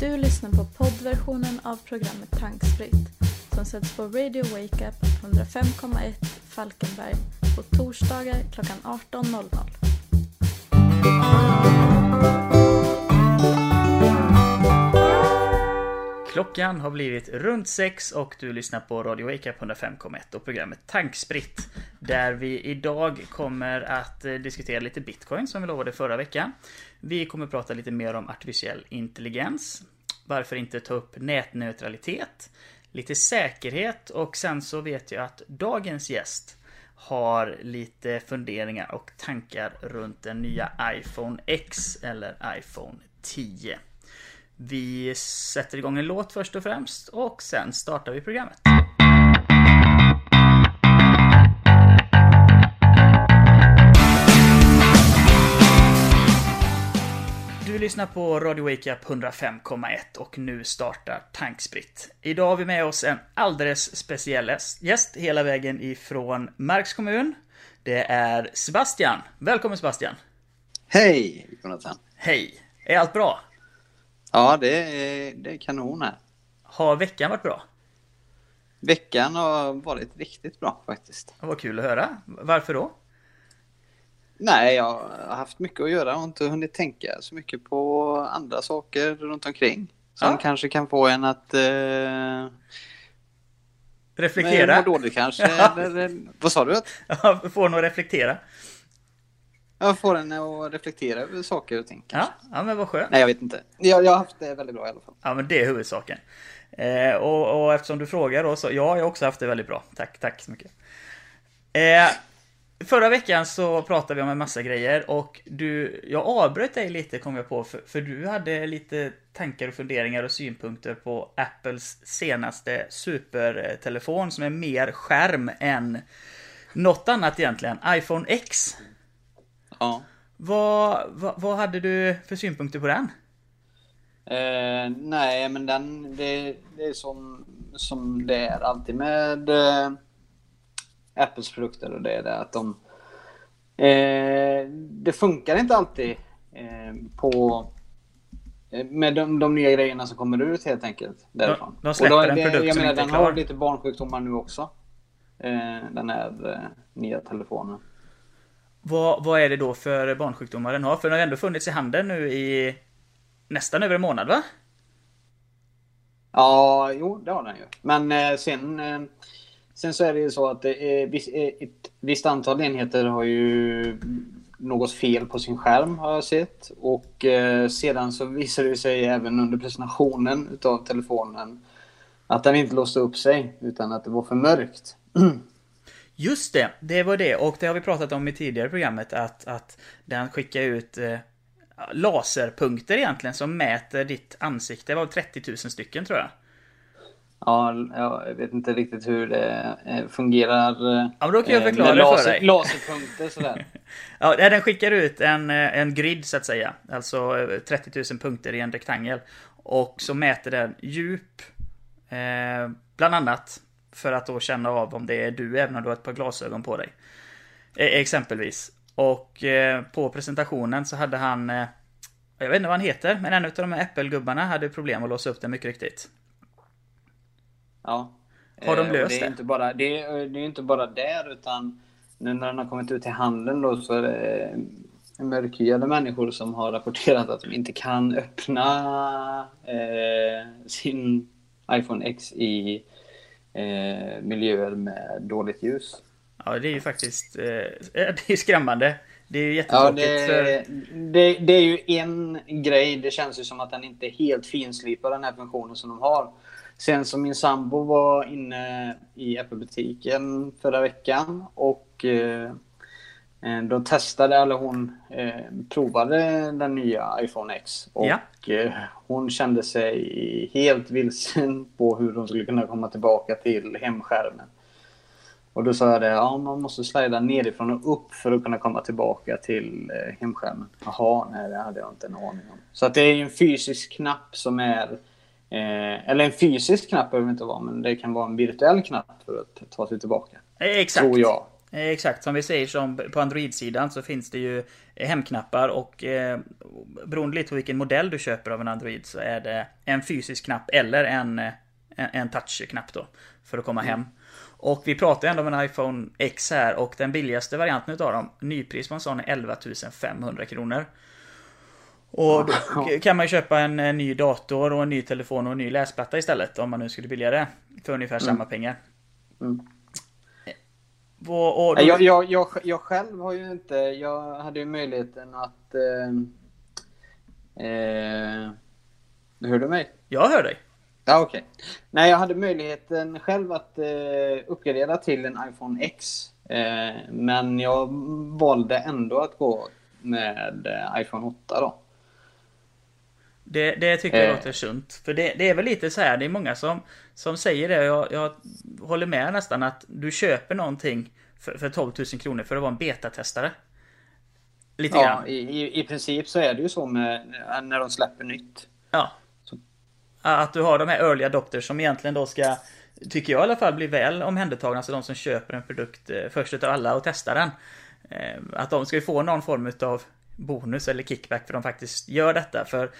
Du lyssnar på poddversionen av programmet Tankspritt som sänds på Radio Wake Up 105,1 Falkenberg på torsdagar klockan 18.00. Klockan har blivit runt sex och du lyssnar på Radio Wake Up 105,1 och programmet Tankspritt. Där vi idag kommer att eh, diskutera lite bitcoin som vi lovade förra veckan. Vi kommer att prata lite mer om artificiell intelligens. Varför inte ta upp nätneutralitet? Lite säkerhet och sen så vet jag att dagens gäst har lite funderingar och tankar runt den nya iPhone X eller iPhone 10. Vi sätter igång en låt först och främst och sen startar vi programmet. Du lyssnar på Radio Wake Up 105,1 och nu startar Tankspritt. Idag har vi med oss en alldeles speciell gäst hela vägen ifrån Marks kommun. Det är Sebastian. Välkommen Sebastian! Hej Jonathan! Hej! Är allt bra? Ja, det är, det är kanon här. Har veckan varit bra? Veckan har varit riktigt bra faktiskt. Vad kul att höra. Varför då? Nej, jag har haft mycket att göra och inte hunnit tänka så mycket på andra saker runt omkring. Som Ja. kanske kan få en att... Eh, Reflektera? må dåligt kanske. Eller, vad sa du? Ja, Får nog reflektera. Jag får en att reflektera över saker och ting. Ja, ja men vad skönt. Nej, jag vet inte. Jag, jag har haft det väldigt bra i alla fall. Ja, men det är huvudsaken. Eh, och, och eftersom du frågar då, så ja, jag har också haft det väldigt bra. Tack, tack så mycket. Eh, förra veckan så pratade vi om en massa grejer och du, jag avbröt dig lite kom jag på, för, för du hade lite tankar och funderingar och synpunkter på Apples senaste supertelefon som är mer skärm än något annat egentligen, iPhone X. Ja. Vad, vad, vad hade du för synpunkter på den? Eh, nej, men den, det, det är som, som det är alltid med eh, Apples produkter och det är det att de... Eh, det funkar inte alltid eh, på... eh, Med de, de nya grejerna som kommer ut helt enkelt. Därifrån. de släpper Och då är en det- produkt Jag som menar, inte är den har klar. lite barnsjukdomar nu också. Eh, den här eh, nya telefonen. Vad, vad är det då för barnsjukdomar den har? För den har ändå funnits i handeln nu i nästan över en månad va? Ja, jo, det har den ju. Men eh, sen, eh, sen så är det ju så att eh, ett visst antal enheter har ju något fel på sin skärm har jag sett. Och eh, sedan så visade det sig även under presentationen utav telefonen att den inte låste upp sig utan att det var för mörkt. Just det, det var det. Och det har vi pratat om i tidigare programmet att, att den skickar ut eh, laserpunkter egentligen som mäter ditt ansikte. Det var 30 000 stycken tror jag. Ja, jag vet inte riktigt hur det eh, fungerar. eh, Ja, men då kan jag med förklara det för dig. Laserpunkter sådär. Ja, den skickar ut en, eh, en grid så att säga. Alltså eh, 30 000 punkter i en rektangel. Och så mäter den djup. Eh, bland annat. För att då känna av om det är du även om du har ett par glasögon på dig. Eh, exempelvis. Och eh, på presentationen så hade han... Eh, jag vet inte vad han heter, men en av de här Apple-gubbarna hade problem att låsa upp den mycket riktigt. Ja. Har de Eh, löst det? Är det? Inte bara, det, är, det är inte bara där utan nu när den har kommit ut till handeln då så är det mörkhyade människor som har rapporterat att de inte kan öppna eh, sin iPhone X i eh, miljöer med dåligt ljus. Ja, det är ju faktiskt... Eh, det är skrämmande. Det är ju Ja, jättetråkigt för... det, det, det är ju en grej. Det känns ju som att den inte är helt finslipad den här funktionen som de har. Sen som min sambo var inne i Apple-butiken förra veckan och eh, eh, då testade, eller hon eh, provade den nya iPhone X. Och Ja. eh, hon kände sig helt vilsen på hur hon skulle kunna komma tillbaka till hemskärmen. Och då sa jag det, ja man måste slida nerifrån och upp för att kunna komma tillbaka till eh, hemskärmen. Jaha, nej det hade jag inte en aning om. Så att det är en fysisk knapp som är, eh, eller en fysisk knapp behöver det inte vara, men det kan vara en virtuell knapp för att ta sig tillbaka. Eh, Exakt. Tror jag. Eh, Exakt, som vi säger som på Android-sidan så finns det ju hemknappar och eh, beroende lite på vilken modell du köper av en Android så är det en fysisk knapp eller en, en, en touchknapp då. För att komma hem. Och vi pratar ändå om en iPhone X här och den billigaste varianten utav dem, nypris på en sån är 11 500 kronor. Och då kan man ju köpa en, en, ny dator och en ny telefon och en ny läsplatta istället om man nu skulle vilja det. För ungefär mm. samma pengar. Mm. Och, och då... jag, jag, jag, jag, själv har ju inte, jag hade ju möjligheten att... Eh, eh, hör du mig? Jag hör dig. Ja, okej. Okay. Nej, jag hade möjligheten själv att eh, uppgradera till en iPhone X. Eh, men jag valde ändå att gå med eh, iPhone 8 då. Det, det tycker jag eh. låter sunt. För det, det, är väl lite så här, det är många som, som säger det. Jag, jag håller med nästan att du köper någonting för, för 12 000 kronor för att vara en betatestare. Lite ja, grann. I, i princip så är det ju så med när de släpper nytt. Ja. Så. Att du har de här early adopters som egentligen då ska, tycker jag i alla fall, bli väl omhändertagna. Alltså de som köper en produkt eh, först utav alla och testar den. Eh, att de ska ju få någon form utav bonus eller kickback för de faktiskt gör detta. För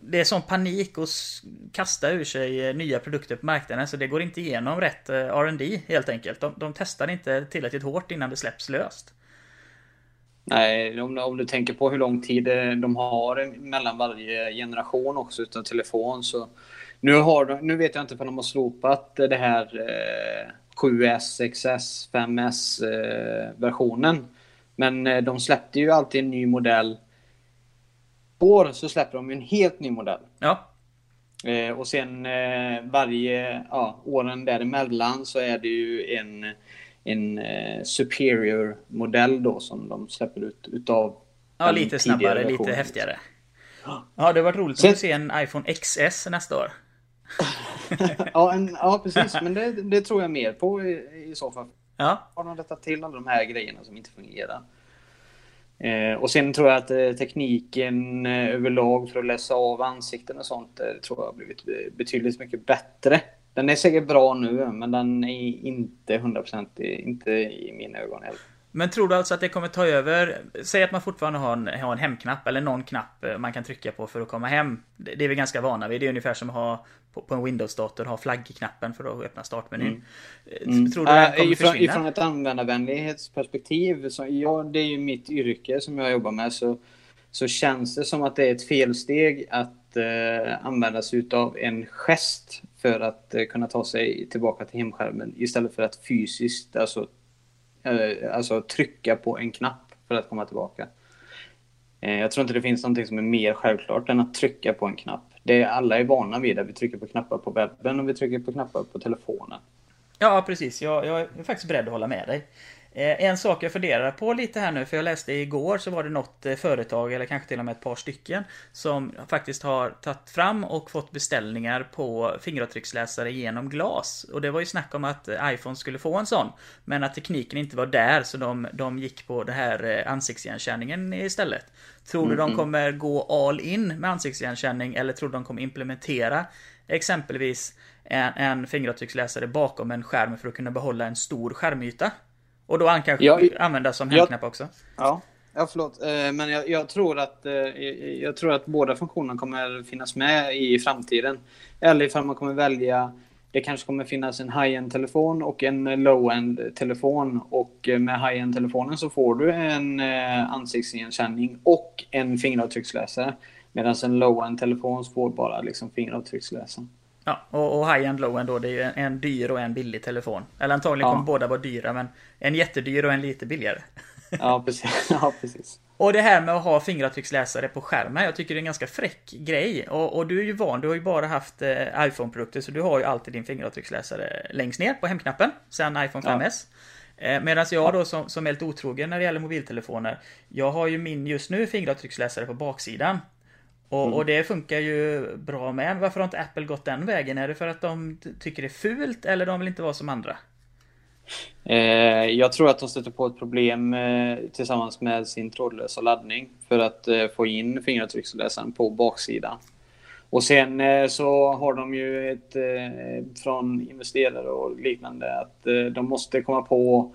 det är sån panik att kasta ur sig eh, nya produkter på marknaden så det går inte igenom rätt eh, R&D helt enkelt. De, de testar inte tillräckligt hårt innan det släpps löst. Nej, om, om, du tänker på hur lång tid eh, de har mellan varje generation också utan telefon så nu, har de, nu vet jag inte om de har slopat det här eh, 7S, XS, 5S eh, versionen. Men eh, de släppte ju alltid en ny modell år så släpper de en helt ny modell. Ja. Eh, och sen eh, varje ja, åren däremellan så är det ju en, en eh, superior modell då som de släpper ut utav Ja, lite snabbare, lite häftigare. Ja, det var roligt sen... att se en iPhone XS nästa år. ja, en, ja, precis. Men det, det, tror jag mer på i, i så fall. Ja. Har de rättat till alla de här grejerna som inte fungerar? Eh, och sen tror jag att eh, tekniken eh, överlag för att läsa av ansikten och sånt eh, tror jag har blivit eh, betydligt mycket bättre. Den är säkert bra nu, men den är inte 100% inte i mina ögon heller. Men tror du alltså att det kommer ta över? Säg att man fortfarande har en, har en hemknapp eller någon knapp eh, man kan trycka på för att komma hem. Det är vi ganska vana vid. Det är ungefär som att ha på, på en Windows-dator ha flaggknappen för att öppna startmenyn. Mm. Mm. Tror du den kommer ifrån, ifrån ett användarvänlighetsperspektiv, så ja, det är ju mitt yrke som jag jobbar med, så, så känns det som att det är ett felsteg att eh, använda sig av en gest för att eh, kunna ta sig tillbaka till hemskärmen istället för att fysiskt alltså, eh, alltså trycka på en knapp för att komma tillbaka. Eh, jag tror inte det finns någonting som är mer självklart än att trycka på en knapp det alla är vana vid. Att vi trycker på knappar på webben och vi trycker på knappar på telefonen. Ja, precis. Jag, jag är faktiskt beredd att hålla med dig. Eh, en sak jag funderar på lite här nu, för jag läste igår så var det något eh, företag, eller kanske till och med ett par stycken, som faktiskt har tagit fram och fått beställningar på fingeravtrycksläsare genom glas. Och det var ju snack om att eh, iPhone skulle få en sån, men att tekniken inte var där, så de, de gick på det här ansiktsigenkänningen istället. Tror du mm, de mm. kommer gå all in med ansiktsigenkänning, eller tror du de kommer implementera exempelvis en, en fingeravtrycksläsare bakom en skärm för att kunna behålla en stor skärmyta? Och då han kanske ja, användas som hemknapp också. Ja, ja förlåt. Eh, men jag, jag, tror att, eh, jag tror att båda funktionerna kommer finnas med i framtiden. Eller ifall man kommer välja det kanske kommer finnas en high-end telefon och en low-end telefon. Och med high-end telefonen så får du en eh, ansiktsigenkänning och en fingeravtrycksläsare. Medan en low-end telefon får bara liksom fingeravtrycksläsaren. Ja, och, och high-end low-end då, det är ju en, en, dyr och en billig telefon. Eller antagligen ja. kommer båda vara dyra, men en jättedyr och en lite billigare. Ja, precis. Ja, precis. Och det här med att ha fingeravtrycksläsare på skärmen, jag tycker det är en ganska fräck grej. Och, och du är ju van, du har ju bara haft eh, iPhone-produkter, så du har ju alltid din fingeravtrycksläsare längst ner på hemknappen, sen iPhone 5S. Ja. Eh, Medan jag då som, som är lite otrogen när det gäller mobiltelefoner, jag har ju min just nu fingeravtrycksläsare på baksidan. Och, mm. och, det funkar ju bra med. Varför har inte Apple gått den vägen? Är det för att de tycker det är fult eller de vill inte vara som andra? Eh, jag tror att de stöter på ett problem eh, tillsammans med sin trådlösa laddning för att eh, få in fingeravtrycksläsaren på baksidan. Och sen så har de ju ett från investerare och liknande att de måste komma på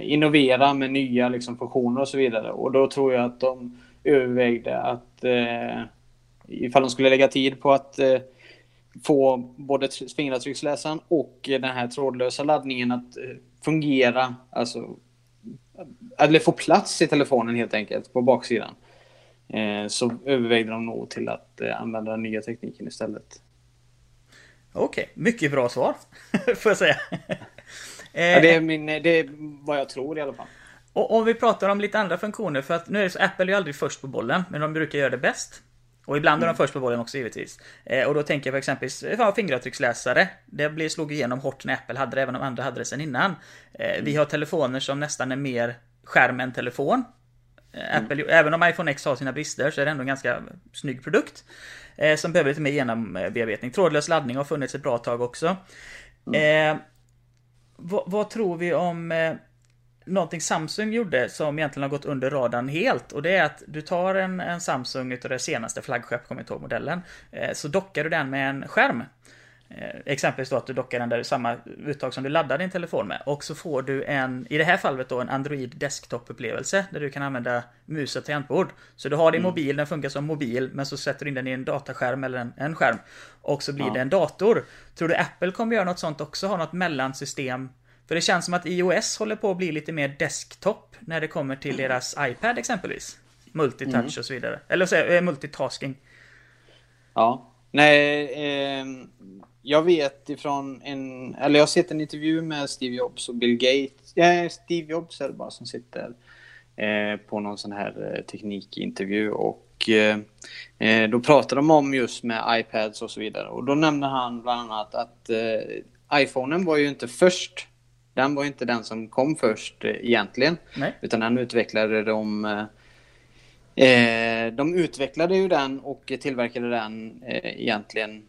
innovera med nya liksom, funktioner och så vidare. Och då tror jag att de övervägde att eh, ifall de skulle lägga tid på att eh, få både fingeravtrycksläsaren och den här trådlösa laddningen att eh, fungera, alltså eller få plats i telefonen helt enkelt på baksidan. Eh, så övervägde de nog till att eh, använda den nya tekniken istället. Okej, okay. mycket bra svar. Får jag säga. ja, det, är min, det är vad jag tror i alla fall. Och om vi pratar om lite andra funktioner, för att nu är det så, Apple är aldrig först på bollen, men de brukar göra det bäst. Och ibland är de mm. först på bollen också givetvis. Eh, och då tänker jag på exempelvis ja, fingeravtrycksläsare. Det blev, slog igenom hårt när Apple hade det, även om andra hade det sen innan. Eh, mm. Vi har telefoner som nästan är mer skärm än telefon. Eh, Apple, mm. Även om iPhone X har sina brister så är det ändå en ganska snygg produkt. Eh, som behöver lite mer genombearbetning. Trådlös laddning har funnits ett bra tag också. Mm. Eh, vad, vad, tror vi om eh, någonting Samsung gjorde som egentligen har gått under radarn helt. Och det är att du tar en, en Samsung utav det senaste flaggskepp, kommer jag ihåg modellen. Eh, så dockar du den med en skärm. Eh, exempelvis då att du dockar den där samma uttag som du laddar din telefon med. Och så får du en, i det här fallet då, en Android Desktop-upplevelse. Där du kan använda mus och tangentbord. Så du har din mm. mobil, den funkar som mobil. Men så sätter du in den i en dataskärm eller en, en skärm. Och så blir ja. det en dator. Tror du Apple kommer göra något sånt också? Ha något mellansystem för det känns som att iOS håller på att bli lite mer desktop när det kommer till deras iPad exempelvis. Multitouch mm. och så vidare. Eller så, äh, multitasking. Ja. Nej, eh, jag vet ifrån en... Eller jag har sett en intervju med Steve Jobs och Bill Gates. Ja, Steve Jobs är det bara som sitter eh, på någon sån här eh, teknikintervju. Och eh, eh, då pratar de om just med iPads och så vidare. Och då nämner han bland annat att eh, iPhonen var ju inte först den var inte den som kom först eh, egentligen. Nej. Utan den utvecklade de... Eh, eh, de utvecklade ju den och tillverkade den eh, egentligen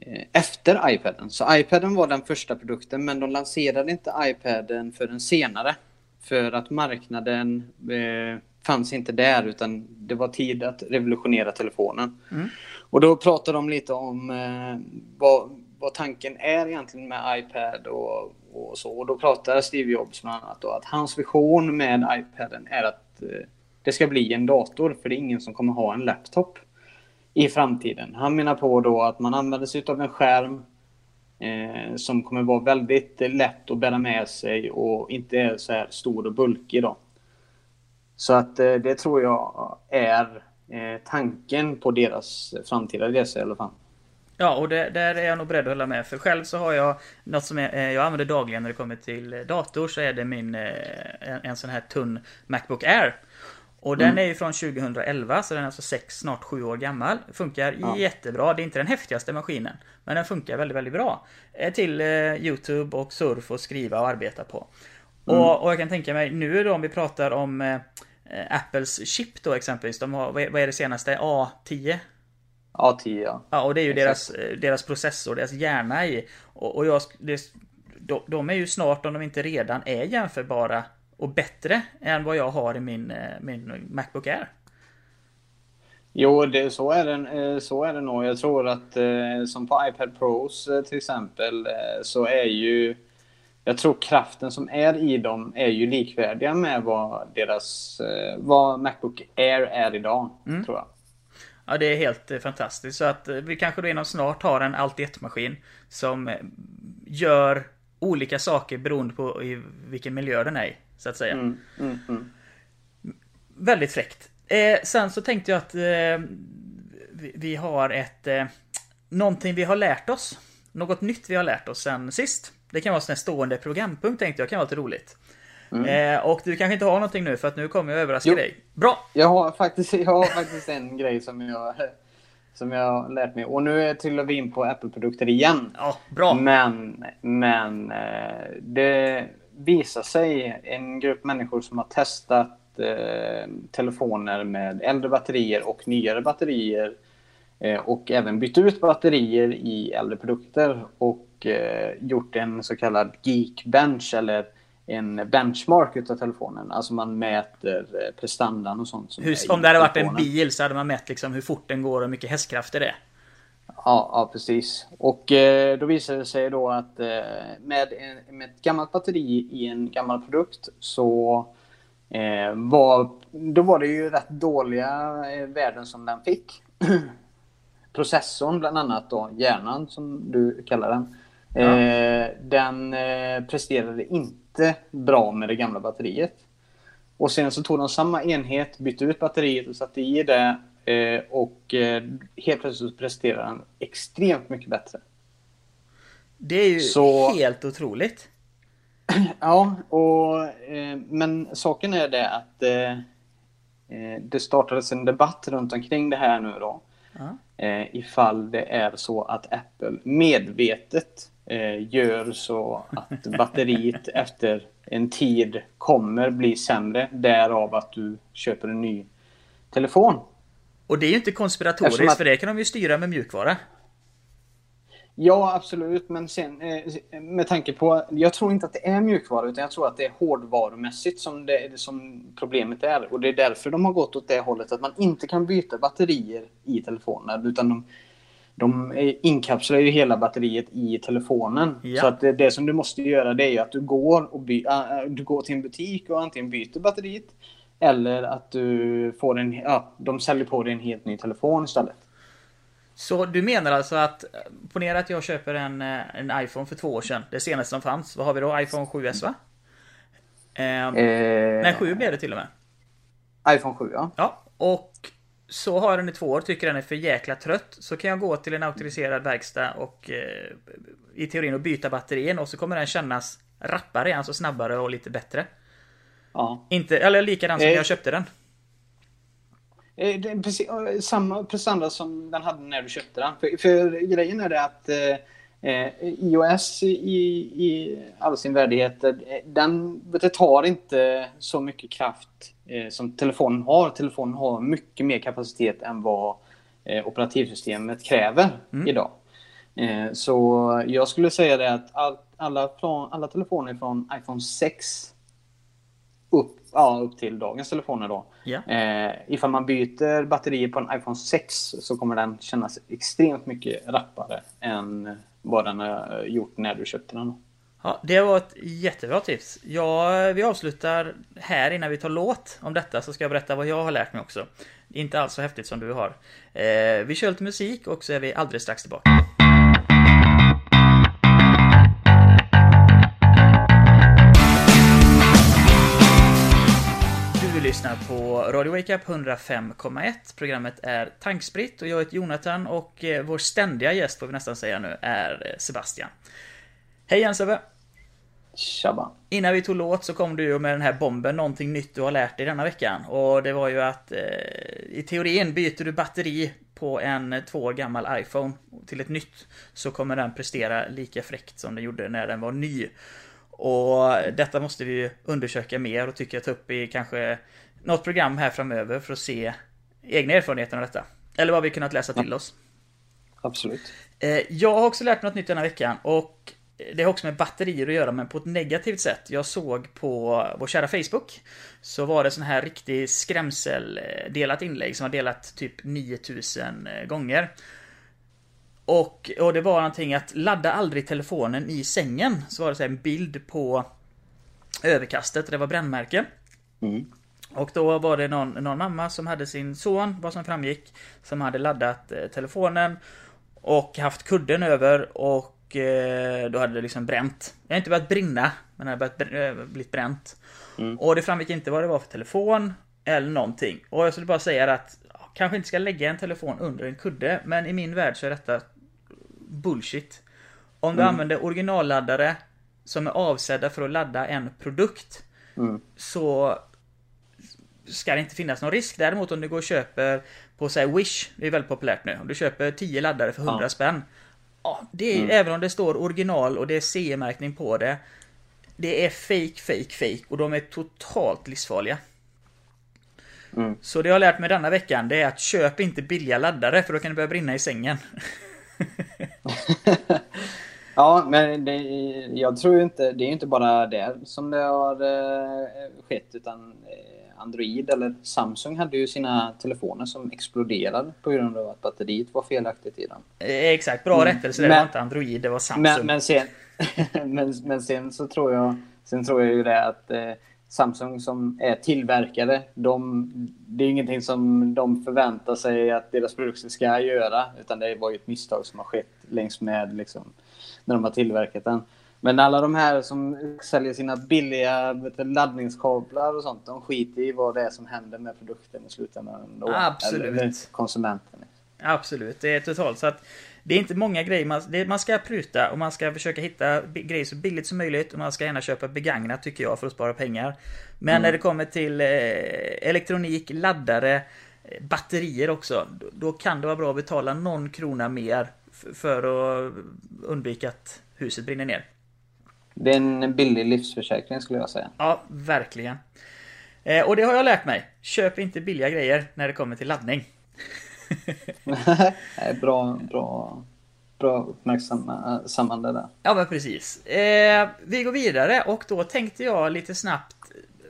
eh, efter iPaden. Så iPaden var den första produkten men de lanserade inte iPaden förrän senare. För att marknaden eh, fanns inte där utan det var tid att revolutionera telefonen. Mm. Och då pratade de lite om vad, vad tanken är egentligen med iPad och och så. Och då pratar Steve Jobs bland annat då att hans vision med iPaden är att eh, det ska bli en dator, för det är ingen som kommer ha en laptop i framtiden. Han menar på då att man använder sig av en skärm eh, som kommer vara väldigt lätt att bära med sig och inte är så här stor och bulkig då. Så att eh, det tror jag är eh, tanken på deras framtida resa i alla fall. Ja, och det, där är jag nog beredd att hålla med. För själv så har jag något som jag, eh, jag använder dagligen när det kommer till dator. Så är det min eh, en, en sån här tunn Macbook Air. Och den mm. är ju från 2011 så den är alltså 6, snart 7 år gammal. Funkar ja. jättebra. Det är inte den häftigaste maskinen. Men den funkar väldigt, väldigt bra. Eh, till Youtube och surf och skriva och arbeta på. Mm. Och, och, jag kan tänka mig nu då om vi pratar om eh, Apples chip då exempelvis. De har, vad är det senaste? A10? A10 ja. Ja, och det är ju deras, eh, deras processor, deras hjärna i. Och, och jag, det, de, de är ju snart, om de inte redan är jämförbara och bättre än vad jag har i min, eh, min Macbook Air. Jo, det, så, är det, eh, så är det nog. Jag tror att som på iPad Pros till exempel så är ju jag tror kraften som är i dem är ju likvärdiga med vad deras vad Macbook Air är idag. Mm. Tror jag. Ja, det är helt eh, fantastiskt. Så att eh, vi kanske då inom snart har en allt ett maskin som eh, gör olika saker beroende på i vilken miljö den är i, så att säga. Mm, mm, mm. Väldigt fräckt. Eh, sen så tänkte jag att eh, vi, vi, har ett... Eh, någonting vi har lärt oss. Något nytt vi har lärt oss sen sist. Det kan vara en stående programpunkt tänkte jag, kan vara lite roligt. Mm. Eh, och du kanske inte har någonting nu för att nu kommer jag överraska jo. dig. Bra! Jag har faktiskt, jag har faktiskt en grej som jag, som jag har lärt mig. Och nu trillar vi in på Apple-produkter igen. Ja, bra! Men, men eh, det visar sig en grupp människor som har testat eh, telefoner med äldre batterier och nyare batterier eh, och även bytt ut batterier i äldre produkter och eh, gjort en så kallad Geekbench eller en benchmark utav telefonen. Alltså man mäter eh, prestandan och sånt. Hur, om det hade varit en bil så hade man mätt liksom hur fort den går och hur mycket hästkrafter det är. Ja, ja precis. Och eh, då visade det sig då att eh, med, en, med ett gammalt batteri i en gammal produkt så eh, var, då var det ju rätt dåliga eh, värden som den fick. Processorn bland annat då, hjärnan som du kallar den. Eh, den presterade inte bra med det gamla batteriet. Och sen så tog de samma enhet, bytte ut batteriet och satte i det Eh, och eh, helt plötsligt presterar han extremt mycket bättre. Det är ju så... helt otroligt. Ja, och, eh, men saken är det att det startades en debatt runt omkring det här nu då. Uh ifall det är så att Apple medvetet gör så att batteriet efter en tid kommer bli sämre. Därav att du köper en ny telefon. Och det är ju inte konspiratoriskt att... för det kan de ju styra med mjukvara. Ja, absolut. Men sen eh, med tanke på... Jag tror inte att det är mjukvara utan jag tror att det är hårdvarumässigt som, det, som problemet är. Och det är därför de har gått åt det hållet att man inte kan byta batterier i telefonen utan de, de inkapslar ju hela batteriet i telefonen. Ja. Så att det, det, som du måste göra det är att du går, och by, äh, du går till en butik och antingen byter batteriet eller att du får en, ja, de säljer på dig en helt ny telefon istället. Så du menar alltså att, ponera att jag köper en, eh, en iPhone för två år sedan, det senaste som fanns. Vad har vi då? iPhone 7S va? Eh, eh, nej, 7 blev det till och med. iPhone 7 ja. Ja, och så har den i två år, tycker den är för jäkla trött. Så kan jag gå till en auktoriserad verkstad och eh, i teorin och byta batterien och så kommer den kännas rappare, alltså snabbare och lite bättre. Ja. Inte, eller likadan som eh, jag köpte den. Eh, det är precis, eh, samma prestanda som den hade när du köpte den. För, för grejen är det att eh, iOS i, i all sin värdighet, den det tar inte så mycket kraft eh, som telefonen har. Telefonen har mycket mer kapacitet än vad eh, operativsystemet kräver mm. idag. Eh, så jag skulle säga det att all, alla, alla telefoner från iPhone 6 upp, ja, upp till dagens telefoner då. Yeah. Eh, ifall man byter batterier på en iPhone 6 så kommer den kännas extremt mycket rappare än vad den har gjort när du köpte den. Ja, det var ett jättebra tips. Ja, vi avslutar här innan vi tar låt om detta så ska jag berätta vad jag har lärt mig också. Inte alls så häftigt som du har. Eh, vi kör lite musik och så är vi alldeles strax tillbaka. Lyssnar på Radio Wake Up 105,1. Programmet är Tankspritt och jag heter Jonathan och eh, vår ständiga gäst, får vi nästan säga nu, är eh, Sebastian. Hej igen Sebbe! Tjaba! Innan vi tog låt så kom du med den här bomben, någonting nytt du har lärt dig denna veckan. Och det var ju att eh, i teorin byter du batteri på en två år gammal iPhone till ett nytt så kommer den prestera lika fräckt som den gjorde när den var ny. Och detta måste vi undersöka mer och tycker jag ta upp i kanske något program här framöver för att se egna erfarenheter av detta. Eller vad vi kunnat läsa till oss. Absolut. Eh, jag har också lärt mig något nytt denna veckan och det har också med batterier att göra men på ett negativt sätt. Jag såg på vår kära Facebook så var det sån här riktig skrämseldelat inlägg som har delat typ 9000 gånger. Och, och det var någonting att ladda aldrig telefonen i sängen. Så var det så en bild på överkastet, det var brännmärke. Mm. Och då var det någon, någon mamma som hade sin son, vad som framgick, som hade laddat eh, telefonen och haft kudden över och eh, då hade det liksom bränt. Det har inte börjat brinna, men det hade börjat eh, blivit bränt. Mm. Och det framgick inte vad det var för telefon eller någonting. Och jag skulle bara säga att kanske inte ska lägga en telefon under en kudde, men i min värld så är detta bullshit. Om du mm. använder originalladdare som är avsedda för att ladda en produkt mm. så ska det inte finnas någon risk. Däremot om du går och köper på säg Wish, det är väldigt populärt nu. Om du köper 10 laddare för 100 ja. spänn. Ja, det är, mm. även om det står original och det är CE-märkning på det. Det är fake, fake, fake och de är totalt livsfarliga. Mm. Så det jag har lärt mig denna veckan det är att köp inte billiga laddare för då kan det börja brinna i sängen. ja, men det, jag tror inte, det är inte bara det som det har eh, skett utan eh, Android eller Samsung hade ju sina telefoner som exploderade på grund av att batteriet var felaktigt i dem. Eh, Exakt, bra Mm. rättelse. Det Men- var inte Android, det var Samsung. Men, men, sen, men, men sen så tror jag, sen tror jag ju det att eh, Samsung som är tillverkare, de, det är ingenting som de förväntar sig att deras produkter ska göra. Utan det var ju ett misstag som har skett längs med liksom, när de har tillverkat den. Men alla de här som säljer sina billiga du, laddningskablar och sånt, de skiter i vad det är som händer med produkten i slutändan. ändå. Absolut. Eller, konsumenten. Absolut, det är totalt. Så att det är inte många grejer. Man, det, man ska pruta och man ska försöka hitta grejer så billigt som möjligt. Och man ska gärna köpa begagnat tycker jag för att spara pengar. Men Mm. när det kommer till eh, elektronik, laddare, eh, batterier också. Då, då kan det vara bra att betala någon krona mer f- för att undvika att huset brinner ner. Det är en billig livsförsäkring skulle jag säga. Ja, verkligen. Eh, och det har jag lärt mig. Köp inte billiga grejer när det kommer till laddning. Nej, bra, bra, bra uppmärksammande där. Ja men precis. Eh, vi går vidare och då tänkte jag lite snabbt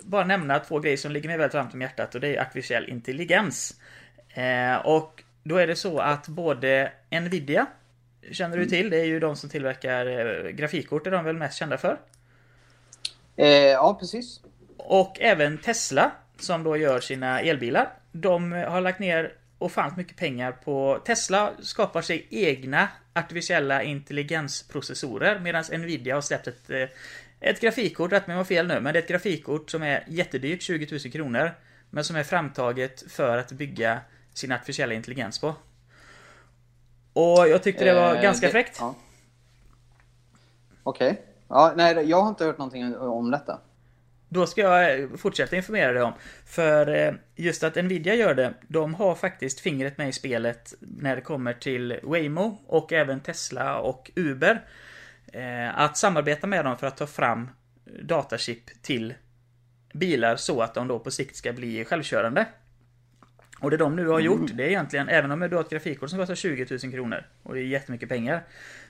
bara nämna två grejer som ligger mig väldigt varmt om hjärtat och det är artificiell intelligens. Eh, och då är det så att både Nvidia Känner du till? Det är ju de som tillverkar eh, grafikkort, är de väl mest kända för? Eh, ja, precis. Och även Tesla, som då gör sina elbilar. De har lagt ner ofantligt mycket pengar på... Tesla skapar sig egna artificiella intelligensprocessorer medan Nvidia har släppt ett, eh, ett grafikkort, rätt mig om jag fel nu, men det är ett grafikkort som är jättedyrt, 20 000 kronor. Men som är framtaget för att bygga sin artificiella intelligens på. Och jag tyckte det var Eh, ganska det- fräckt. Ja. Okej. Ja, nej, jag har inte hört någonting om detta. Då ska jag eh, fortsätta informera dig om. För eh, just att Nvidia gör det, de har faktiskt fingret med i spelet när det kommer till Waymo och även Tesla och Uber. Eh, Att samarbeta med dem för att ta fram datachip till bilar så att de då på sikt ska bli självkörande. Och det de nu har gjort, det är egentligen, även om du har ett grafikkort som kostar 20 000 kronor och det är jättemycket pengar.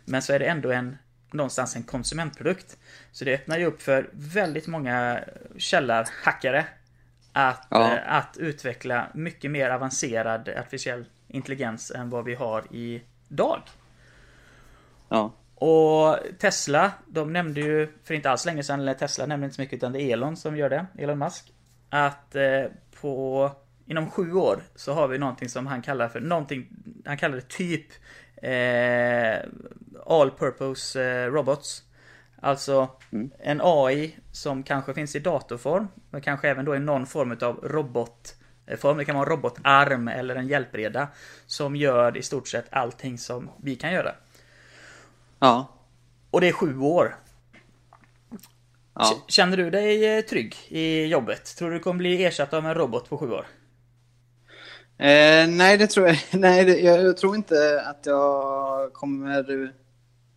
Men så är det ändå en, någonstans en konsumentprodukt. Så det öppnar ju upp för väldigt många källarhackare att, Ja. eh, att utveckla mycket mer avancerad artificiell intelligens än vad vi har idag. Ja. Och Tesla, de nämnde ju för inte alls länge sedan, eller Tesla nämnde inte så mycket utan det är Elon som gör det, Elon Musk. Att eh, på inom sju år så har vi någonting som han kallar för någonting, han kallar det typ eh, All Purpose eh, Robots. Alltså en AI som kanske finns i datorform, men kanske även då i någon form av robotform. Det kan vara en robotarm eller en hjälpreda. Som gör i stort sett allting som vi kan göra. Ja. Och det är sju år. ja. Känner du dig eh, trygg i jobbet? Tror du du kommer bli ersatt av en robot på sju år? Eh, nej, det tror jag. Nej, det, jag, jag tror inte att jag kommer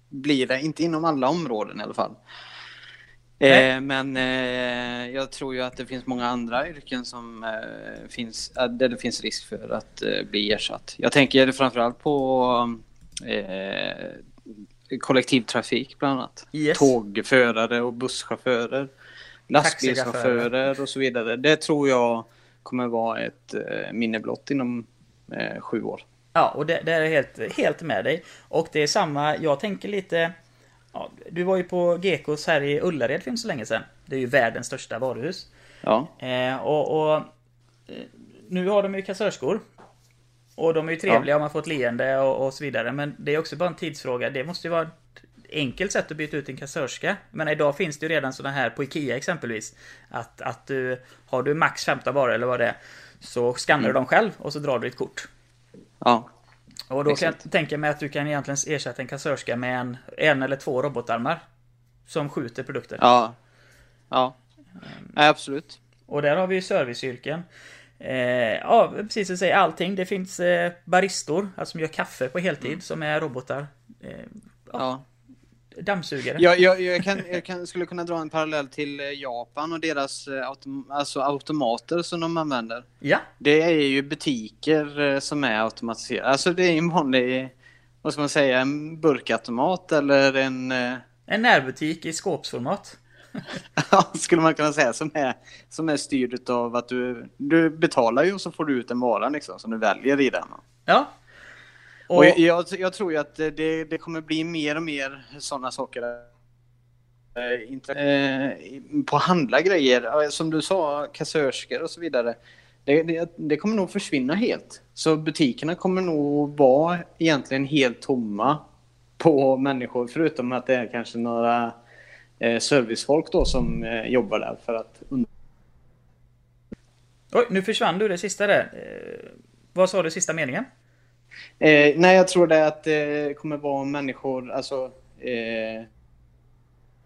bli det. Inte inom alla områden i alla fall. Eh, men eh, jag tror ju att det finns många andra yrken som eh, finns, eh, där det finns risk för att eh, bli ersatt. Jag tänker framförallt på kollektivtrafik bland annat. Yes. Tågförare och busschaufförer. Lastbilschaufförer och så vidare. Det tror jag kommer vara ett eh, minne blott inom eh, sju år. Ja, och det, det är jag helt, helt med dig. Och det är samma, jag tänker lite... Ja, du var ju på Gekos här i Ullared för inte så länge sedan. Det är ju världens största varuhus. Ja, Eh, och, och eh, Nu har de ju kassörskor. Och de är ju trevliga om man får ett leende och, och så vidare. Men det är också bara en tidsfråga. Det måste ju vara enkelt sätt att byta ut en kassörska. Men idag finns det ju redan sådana här på IKEA exempelvis. Att, att du har du max 15 varor eller vad det är. Så skannar du dem själv och så drar du ett kort. ja, Och då kan Exakt. jag tänka mig att du kan egentligen ersätta en kassörska med en, en eller två robotarmar. Som skjuter produkter. ja. Ja, Nej, absolut. Och där har vi ju serviceyrken. Eh, ja, precis som du säger, allting. Det finns eh, baristor, alltså som gör kaffe på heltid, som är robotar. Eh, Ja. Dammsugare. Jag, jag, jag, kan, jag kan, skulle kunna dra en parallell till eh, Japan och deras eh, autom, alltså automater som de använder. Ja, Det är ju butiker eh, som är automatiserade. Alltså det är en vanlig, vad ska man säga, en burkautomat eller en... en närbutik i skåpsformat. Ja, skulle man kunna säga. Som är, som är styrd av att du, du betalar ju och så får du ut en vara liksom, som du väljer i den. Ja. Och, och jag, jag, tror ju att det, det kommer bli mer och mer sådana saker. Eh, på handla grejer, som du sa, kassörskor och så vidare. Det, det, det, kommer nog försvinna helt. Så butikerna kommer nog vara egentligen helt tomma på människor, förutom att det är kanske några eh, servicefolk då som eh, jobbar där för att Oj, nu försvann du det sista där. Eh, vad sa du sista meningen? Eh, nej, jag tror det att det kommer vara människor, alltså eh,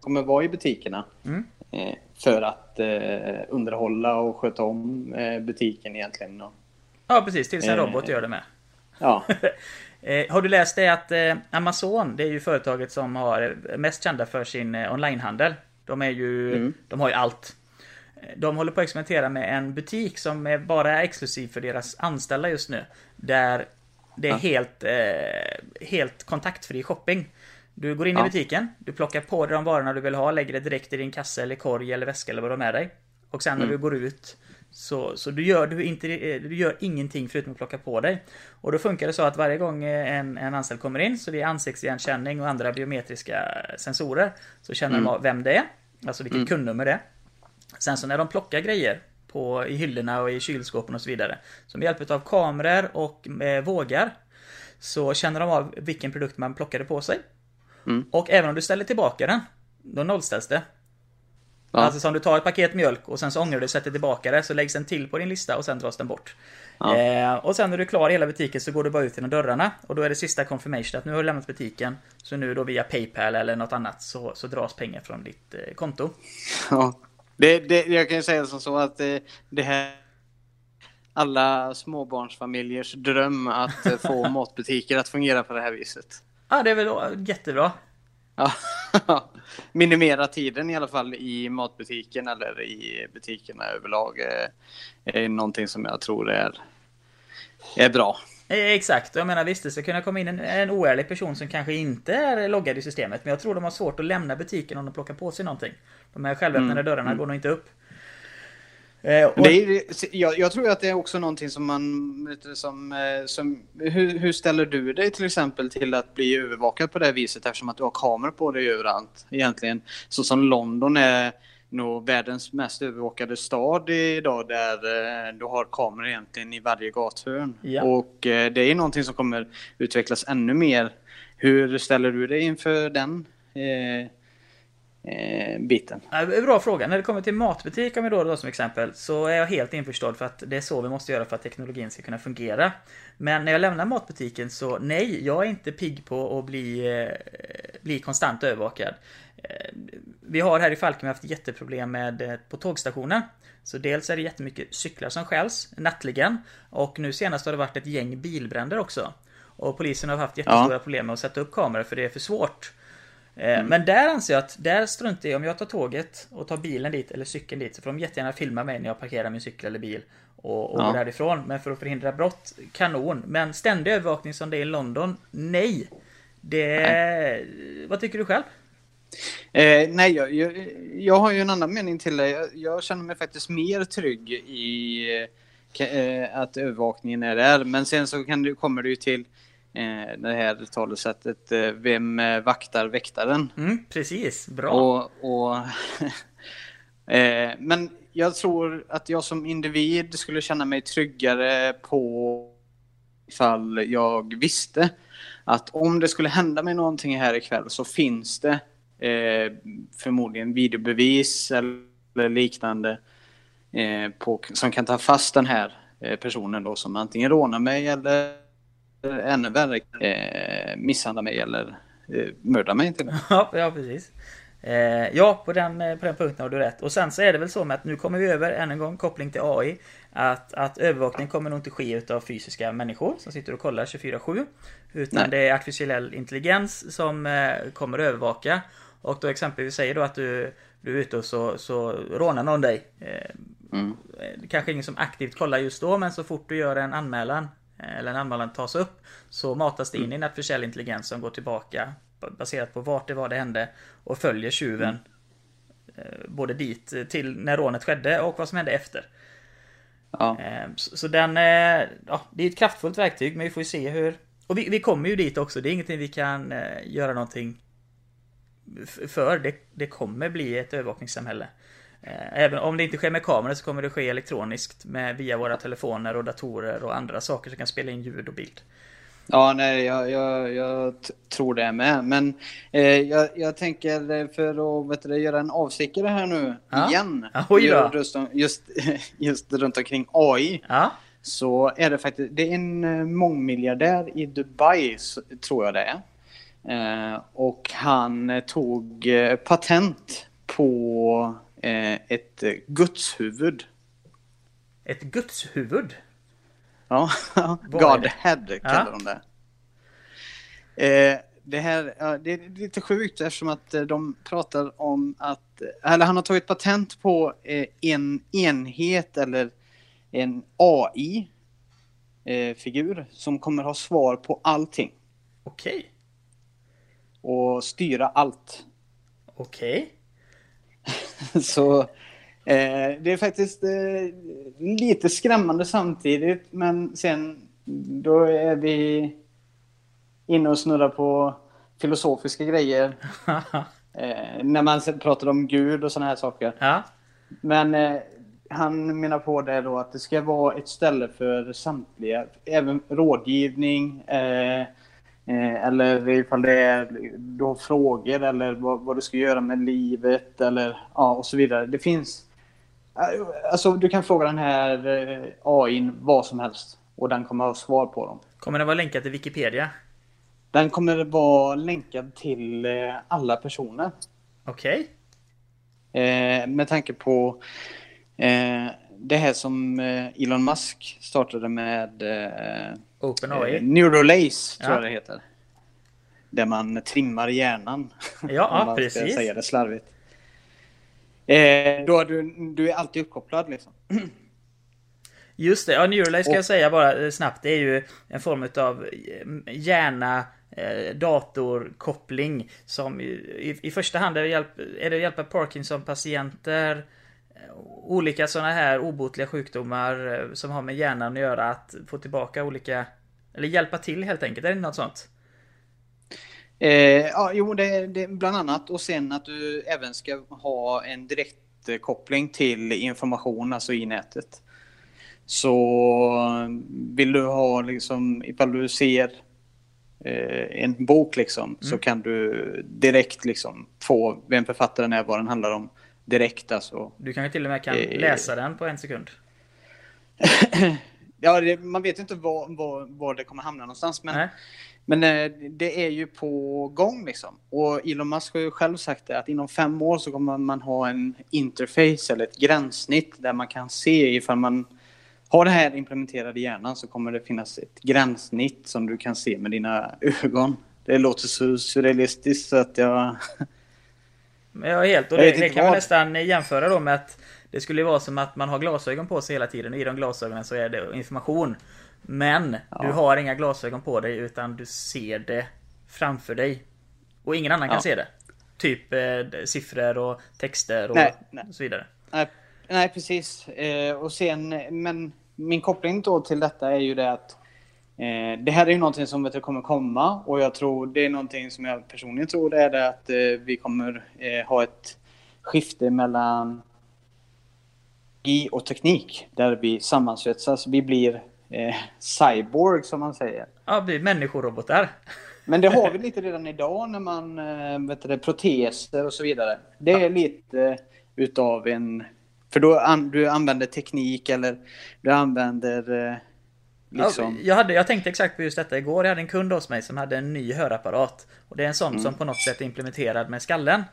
kommer vara i butikerna. Mm. Eh, för att eh, underhålla och sköta om eh, butiken egentligen. Och, ja, precis. Tills en robot gör det med. Ja. har du läst det att Amazon, det är ju företaget som har mest kända för sin onlinehandel. De är ju, mm. de har ju allt. De håller på att experimentera med en butik som är bara exklusiv för deras anställda just nu. Där det är ja. helt, eh, helt kontaktfri shopping. Du går in ja. i butiken, du plockar på dig de varorna du vill ha, lägger det direkt i din kasse eller korg eller väska eller vad du har med dig. Och sen när mm. du går ut så, så du, gör, du, inte, du gör ingenting förutom att plocka på dig. Och då funkar det så att varje gång en, en anställd kommer in så vid ansiktsigenkänning och andra biometriska sensorer så känner mm. de vem det är. Alltså vilket mm. kundnummer det är. Sen så när de plockar grejer på, i hyllorna och i kylskåpen och så vidare. Så med hjälp av kameror och eh, vågar så känner de av vilken produkt man plockade på sig. Mm. Och även om du ställer tillbaka den, då nollställs det. Ja. Alltså som du tar ett paket mjölk och sen så ångrar du och sätter tillbaka det så läggs den till på din lista och sen dras den bort. Ja. Eh, och sen när du är klar i hela butiken så går du bara ut genom dörrarna och då är det sista confirmation att nu har du lämnat butiken. Så nu då via Paypal eller något annat så, så dras pengar från ditt eh, konto. Ja. Det, det, jag kan ju säga som så att det, det här alla småbarnsfamiljers dröm att eh, få matbutiker att fungera på det här viset. Ja, det är väl jättebra. Ja, minimera tiden i alla fall i matbutiken eller i butikerna överlag är, är någonting som jag tror är, är bra. Eh, exakt, jag menar visst det ska kunna komma in en, en oärlig person som kanske inte är loggad i systemet. Men jag tror de har svårt att lämna butiken om de plockar på sig någonting. De här självöppnande mm. dörrarna mm. går nog inte upp. Eh, och... är, jag, jag, tror att det är också någonting som man... Som, eh, som, hur, hur, ställer du dig till exempel till att bli övervakad på det viset eftersom att du har kameror på dig överallt egentligen? Så som London är nog världens mest övervakade stad idag där eh, du har kameror egentligen i varje gathörn. Ja. Och eh, det är någonting som kommer utvecklas ännu mer. Hur ställer du dig inför den? Eh, eh, biten? Bra fråga. När det kommer till matbutik, om vi då, då som exempel, så är jag helt införstådd för att det är så vi måste göra för att teknologin ska kunna fungera. Men när jag lämnar matbutiken så nej, jag är inte pigg på att bli, bli konstant övervakad. Eh, vi har här i Falken haft jätteproblem med eh, på tågstationen. Så dels är det jättemycket cyklar som stjäls nattligen och nu senast har det varit ett gäng bilbränder också. Och polisen har haft jättestora ja. problem med att sätta upp kameror för det är för svårt. Eh, mm. Men där anser jag att, där struntar jag om jag tar tåget och tar bilen dit eller cykeln dit så får de jättegärna filma mig när jag parkerar min cykel eller bil och, och ja. går därifrån. Men för att förhindra brott, kanon. Men ständig övervakning som det är i London, nej. Det... Nej. Vad tycker du själv? Eh, nej, jag, jag, jag, har ju en annan mening till det. Jag, jag känner mig faktiskt mer trygg i eh, att övervakningen är där. Men sen så kan du, kommer ju till eh, det här talesättet eh, Vem eh, vaktar väktaren? Mm, precis, bra. Och, och eh, men jag tror att jag som individ skulle känna mig tryggare på ifall jag visste att om det skulle hända mig någonting här ikväll så finns det eh, förmodligen videobevis eller liknande eh, på, som kan ta fast den här eh, personen då som antingen rånar mig eller ännu värre eh, misshandlar mig eller eh, mördar mig till Ja, ja precis. Eh, ja, på den, eh, på den punkten har du rätt. Och sen så är det väl så med att nu kommer vi över, än en gång, koppling till AI. Att, att övervakning kommer nog inte ske utav fysiska människor som sitter och kollar 24-7. Utan Nej. det är artificiell intelligens som eh, kommer att övervaka. Och då exempelvis säger då att du, du är ute och så, så rånar någon dig. Eh, mm. Kanske ingen som aktivt kollar just då men så fort du gör en anmälan eh, eller en anmälan tas upp så matas det in mm. i en artificiell intelligens som går tillbaka baserat på vart det var det hände och följer tjuven både dit till när rånet skedde och vad som hände efter. Ja. Så, den, ja, det är ett kraftfullt verktyg men vi får ju se hur... Och vi, vi kommer ju dit också, det är ingenting vi kan göra någonting för. Det, det kommer bli ett övervakningssamhälle. Även om det inte sker med kameror så kommer det ske elektroniskt med, via våra telefoner och datorer och andra saker som kan spela in ljud och bild. Ja, nej, jag, jag, jag tror det med. Men eh, jag, jag, tänker för att vet du, göra en avstickare här nu ja. igen. Då. Just, just, just runt omkring AI. Ja. Så är det faktiskt, det är en eh, mångmiljardär i Dubai, tror jag det är. Eh, och han tog eh, patent på eh, ett gudshuvud. Ett gudshuvud? Ja, Godhead kallar ja. de det. Eh, det här ja, det är lite sjukt eftersom att eh, de pratar om att, eller han har tagit patent på eh, en enhet eller en AI-figur eh, som kommer ha svar på allting. Okej. Och styra allt. Okej. Okay. Så Eh, det är faktiskt eh, lite skrämmande samtidigt, men sen då är vi inne och snurrar på filosofiska grejer. eh, när man pratar om Gud och sådana här saker. Ja. Men eh, han menar på det då att det ska vara ett ställe för samtliga, även rådgivning, eh, eller ifall det är, du har frågor eller vad, vad, du ska göra med livet eller ja, och så vidare. Det finns Alltså du kan fråga den här eh, AI vad som helst och den kommer ha svar på dem. Kommer den vara länkad till Wikipedia? Den kommer vara länkad till eh, alla personer. Okej. Okay. Eh, med tanke på eh, det här som eh, Elon Musk startade med eh, OpenAI. Eh, Neuralace tror ja. jag det heter. Där man trimmar hjärnan. Ja, ja precis. säga det slarvigt. Eh, då är du, du är alltid uppkopplad liksom. Just det, ja Neuralink ska jag säga bara snabbt. Det är ju en form av hjärna datorkoppling som i, i första hand är det, hjälp, är det hjälpa Parkinson-patienter olika sådana här obotliga sjukdomar som har med hjärnan att göra att få tillbaka olika eller hjälpa till helt enkelt. Är det något sånt? Eh, ja, jo, det, det bland annat. Och sen att du även ska ha en direktkoppling till information, alltså i nätet. Så vill du ha liksom, ifall du ser eh, en bok liksom, mm. så kan du direkt liksom få vem författaren är, vad den handlar om direkt alltså. Du kanske till och med kan eh, läsa den på en sekund? ja, det, man vet inte var, var, var det kommer hamna någonstans. Men, men eh, det är ju på gång liksom. Och Elon Musk har ju själv sagt det att inom fem år så kommer man ha en interface eller ett gränssnitt där man kan se ifall man har det här implementerat i hjärnan så kommer det finnas ett gränssnitt som du kan se med dina ögon. Det låter så surrealistiskt så att jag... Ja, helt. Och det, det kan man nästan jämföra då med att det skulle vara som att man har glasögon på sig hela tiden och i de glasögonen så är det information. Men ja. du har inga glasögon på dig utan du ser det framför dig. Och ingen annan ja. kan se det. Typ eh, siffror och texter och, nej, nej. så vidare. Nej, nej precis. Eh, och sen, men min koppling då till detta är ju det att eh, det här är ju någonting som vet, kommer komma och jag tror det är någonting som jag personligen tror det är det att eh, vi kommer eh, ha ett skifte mellan och teknik där vi sammansvetsas. Vi blir eh, cyborg som man säger. Ja, blir människorobotar. Men det har vi lite redan idag när man, eh, vet du, proteser och så vidare. Det är ja. lite utav en... För då an, du använder teknik eller du använder eh, liksom... Ja, jag, hade, jag tänkte exakt på just detta igår. Jag hade en kund hos mig som hade en ny hörapparat. Och det är en sån mm. som på något sätt är implementerad med skallen.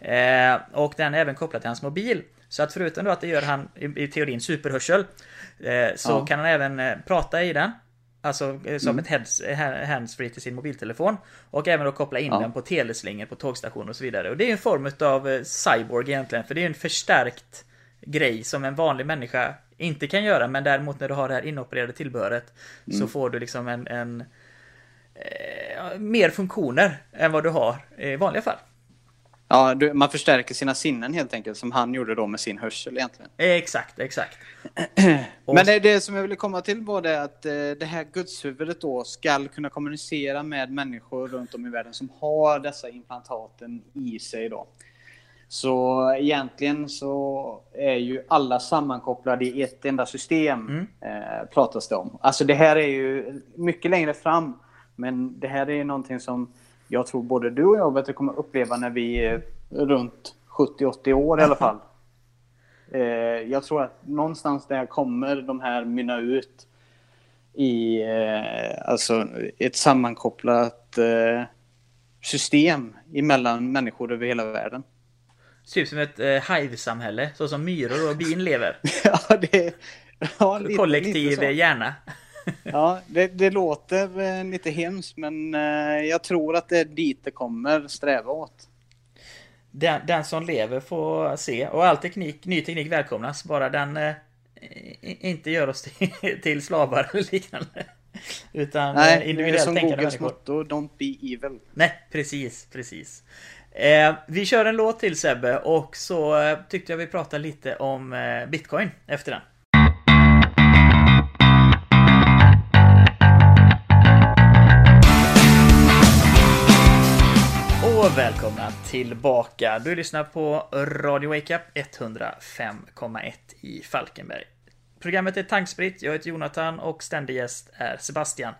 Eh, och den är även kopplad till hans mobil. Så att förutom då att det gör han i, i teorin superhörsel eh, Så ja. kan han även eh, prata i den Alltså eh, som mm. ett heads, handsfree till sin mobiltelefon Och även då koppla in ja. den på teleslingor på tågstationer och så vidare Och det är en form av eh, cyborg egentligen För det är en förstärkt grej som en vanlig människa inte kan göra Men däremot när du har det här inopererade tillbehöret mm. Så får du liksom en, en eh, Mer funktioner än vad du har i vanliga fall Ja, du, man förstärker sina sinnen helt enkelt, som han gjorde då med sin hörsel egentligen. Exakt, exakt. Men det, det som jag ville komma till var det att eh, det här gudshuvudet då ska kunna kommunicera med människor runt om i världen som har dessa implantaten i sig då. Så egentligen så är ju alla sammankopplade i ett enda system, eh, pratas det om. Alltså det här är ju mycket längre fram, men det här är ju någonting som jag tror både du och jag kommer uppleva när vi är runt 70-80 år i alla fall. Eh, jag tror att någonstans där kommer de här mynna ut i eh, alltså ett sammankopplat eh, system emellan människor över hela världen. Typ som ett eh, hive-samhälle, så som myror och bin lever. ja, det, ja, lite- Kollektiv lite så. hjärna. Ja, det, det låter eh, lite hemskt men eh, jag tror att det är dit det kommer sträva åt. Den, den som lever får se. Och all teknik, ny teknik välkomnas. Bara den eh, inte gör oss till, till slavar eller liknande. Utan eh, Nej, det är individuellt som tänkande Googles människor. motto, don't be evil. Nej, precis, precis. Eh, vi kör en låt till Sebbe och så eh, tyckte jag vi pratade lite om eh, Bitcoin efter den. Och välkomna tillbaka! Du lyssnar på Radio Wakeup 105,1 i Falkenberg. Programmet är Tankspritt, jag heter Jonathan och ständig gäst är Sebastian.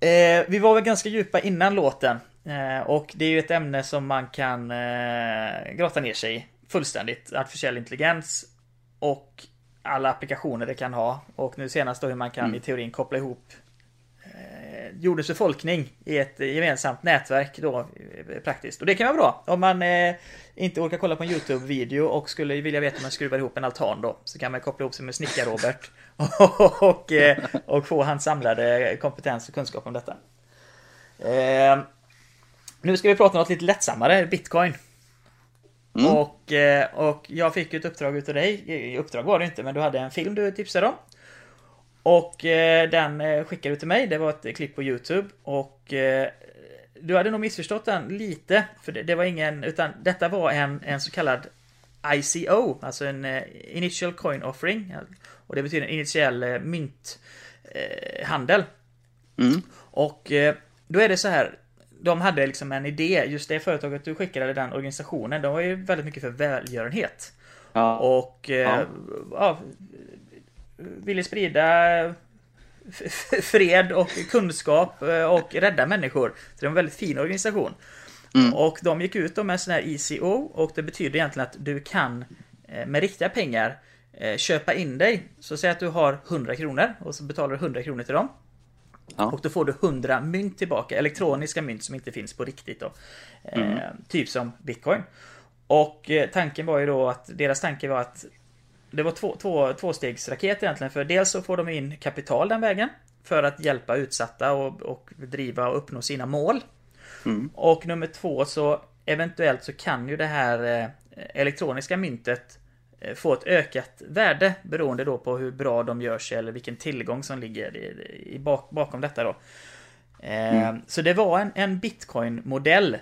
Eh, vi var väl ganska djupa innan låten. Eh, och det är ju ett ämne som man kan eh, grotta ner sig i fullständigt. Artificiell intelligens och alla applikationer det kan ha. Och nu senast då hur man kan i teorin koppla ihop eh, jordens befolkning i ett gemensamt nätverk då praktiskt. Och det kan vara bra om man eh, inte orkar kolla på en YouTube-video och skulle vilja veta hur man skruvar ihop en altan då. Så kan man koppla ihop sig med Snickar-Robert och, eh, och få hans samlade kompetens och kunskap om detta. Eh, nu ska vi prata om något lite lättsammare, Bitcoin. Och, eh, och jag fick ju ett uppdrag utav dig. I- Uppdrag var det inte, men du hade en film du tipsade om. Och eh, den eh, skickade du till mig. Det var ett klipp på YouTube. Och eh, du hade nog missförstått den lite. För det, det var ingen, utan detta var en, en så kallad ICO, alltså en eh, Initial Coin Offering. Och det betyder en initiell eh, mynthandel. Eh, handel. Mm. Och eh, då är det så här. De hade liksom en idé, just det företaget du skickade, den organisationen, de var ju väldigt mycket för välgörenhet. Ja. Och eh, Ja. ja, ville sprida fred och kunskap eh, och rädda människor. Så det var en väldigt fin organisation. Mm. Och de gick ut med en sån här ECO och det betyder egentligen att du kan eh, med riktiga pengar eh, köpa in dig. Så säg att du har 100 kronor och så betalar du 100 kronor till dem. Ja. Och då får du 100 mynt tillbaka, elektroniska mynt som inte finns på riktigt då. Eh, typ som bitcoin. Och eh, tanken var ju då att, deras tanke var att det var två, två, tvåstegsraket egentligen, för dels så får de in kapital den vägen. För att hjälpa utsatta och, och driva och uppnå sina mål. Mm. Och nummer två så eventuellt så kan ju det här eh, elektroniska myntet eh, få ett ökat värde beroende då på hur bra de gör sig eller vilken tillgång som ligger i, i bak, bakom detta då. Eh, Så det var en, en bitcoin-modell.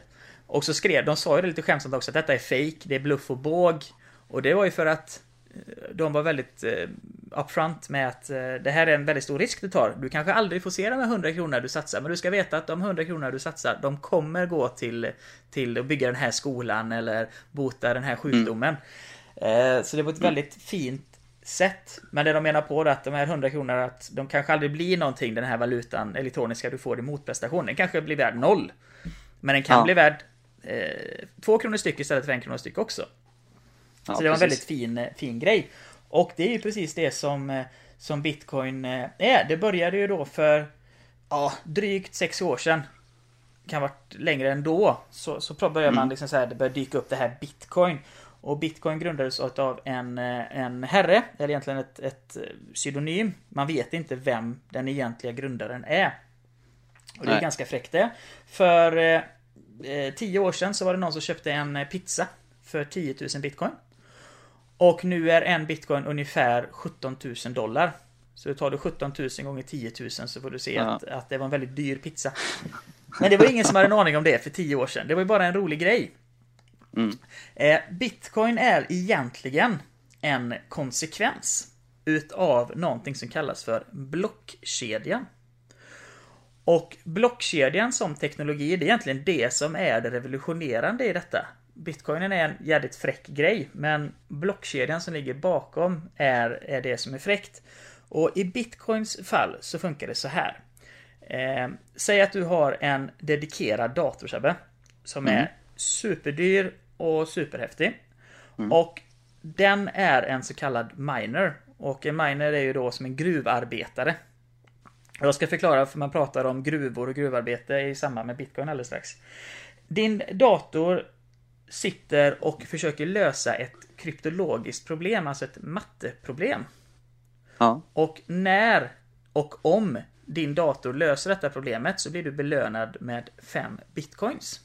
Och så skrev, de sa ju det lite skämtsamt också att detta är fake, det är bluff och båg. Och det var ju för att eh, de var väldigt eh, upfront med att eh, det här är en väldigt stor risk du tar. Du kanske aldrig får se de här 100 kronorna du satsar, men du ska veta att de 100 kronorna du satsar, de kommer gå till, till att bygga den här skolan eller bota den här sjukdomen. Eh, så det var ett väldigt fint sätt. Men det de menar på är att de här 100 kronorna, att de kanske aldrig blir någonting, den här valutan, elektroniska du får i motprestation. Den kanske blir värd noll. Men den kan Ja. bli värd eh, två kronor styck istället för en krona styck också. Ja, så det var en väldigt fin, eh, fin grej. Och det är ju precis det som, eh, som bitcoin eh, är. Det började ju då för ja, drygt sex år sedan. Kan ha varit längre än då. Så, så började man liksom så här, det började dyka upp det här bitcoin. Och bitcoin grundades av en, eh, en herre, eller egentligen ett, ett eh, pseudonym. Man vet inte vem den egentliga grundaren är. Och det är Nej. ganska fräckt det. För eh, eh, tio år sedan så var det någon som köpte en pizza för 10 000 bitcoin. Och nu är en bitcoin ungefär 17 000 dollar. Så tar du 17 000 gånger 10 000 så får du se Ja. att, att det var en väldigt dyr pizza. Men det var ingen som hade en aning om det för 10 år sedan. Det var ju bara en rolig grej. Mm. Eh, Bitcoin är egentligen en konsekvens utav någonting som kallas för blockkedjan. Och blockkedjan som teknologi, det är egentligen det som är det revolutionerande i detta. Bitcoinen är en jävligt fräck grej, men blockkedjan som ligger bakom är, är det som är fräckt. Och i Bitcoins fall så funkar det så här. Eh, säg att du har en dedikerad dator, Sebbe, som Mm. är superdyr och superhäftig. Och den är en så kallad miner. Och en miner är ju då som en gruvarbetare. Jag ska förklara för man pratar om gruvor och gruvarbete i samband med Bitcoin alldeles strax. Din dator sitter och försöker lösa ett kryptologiskt problem, alltså ett matteproblem. Ja. Och när och om din dator löser detta problemet så blir du belönad med 5 bitcoins.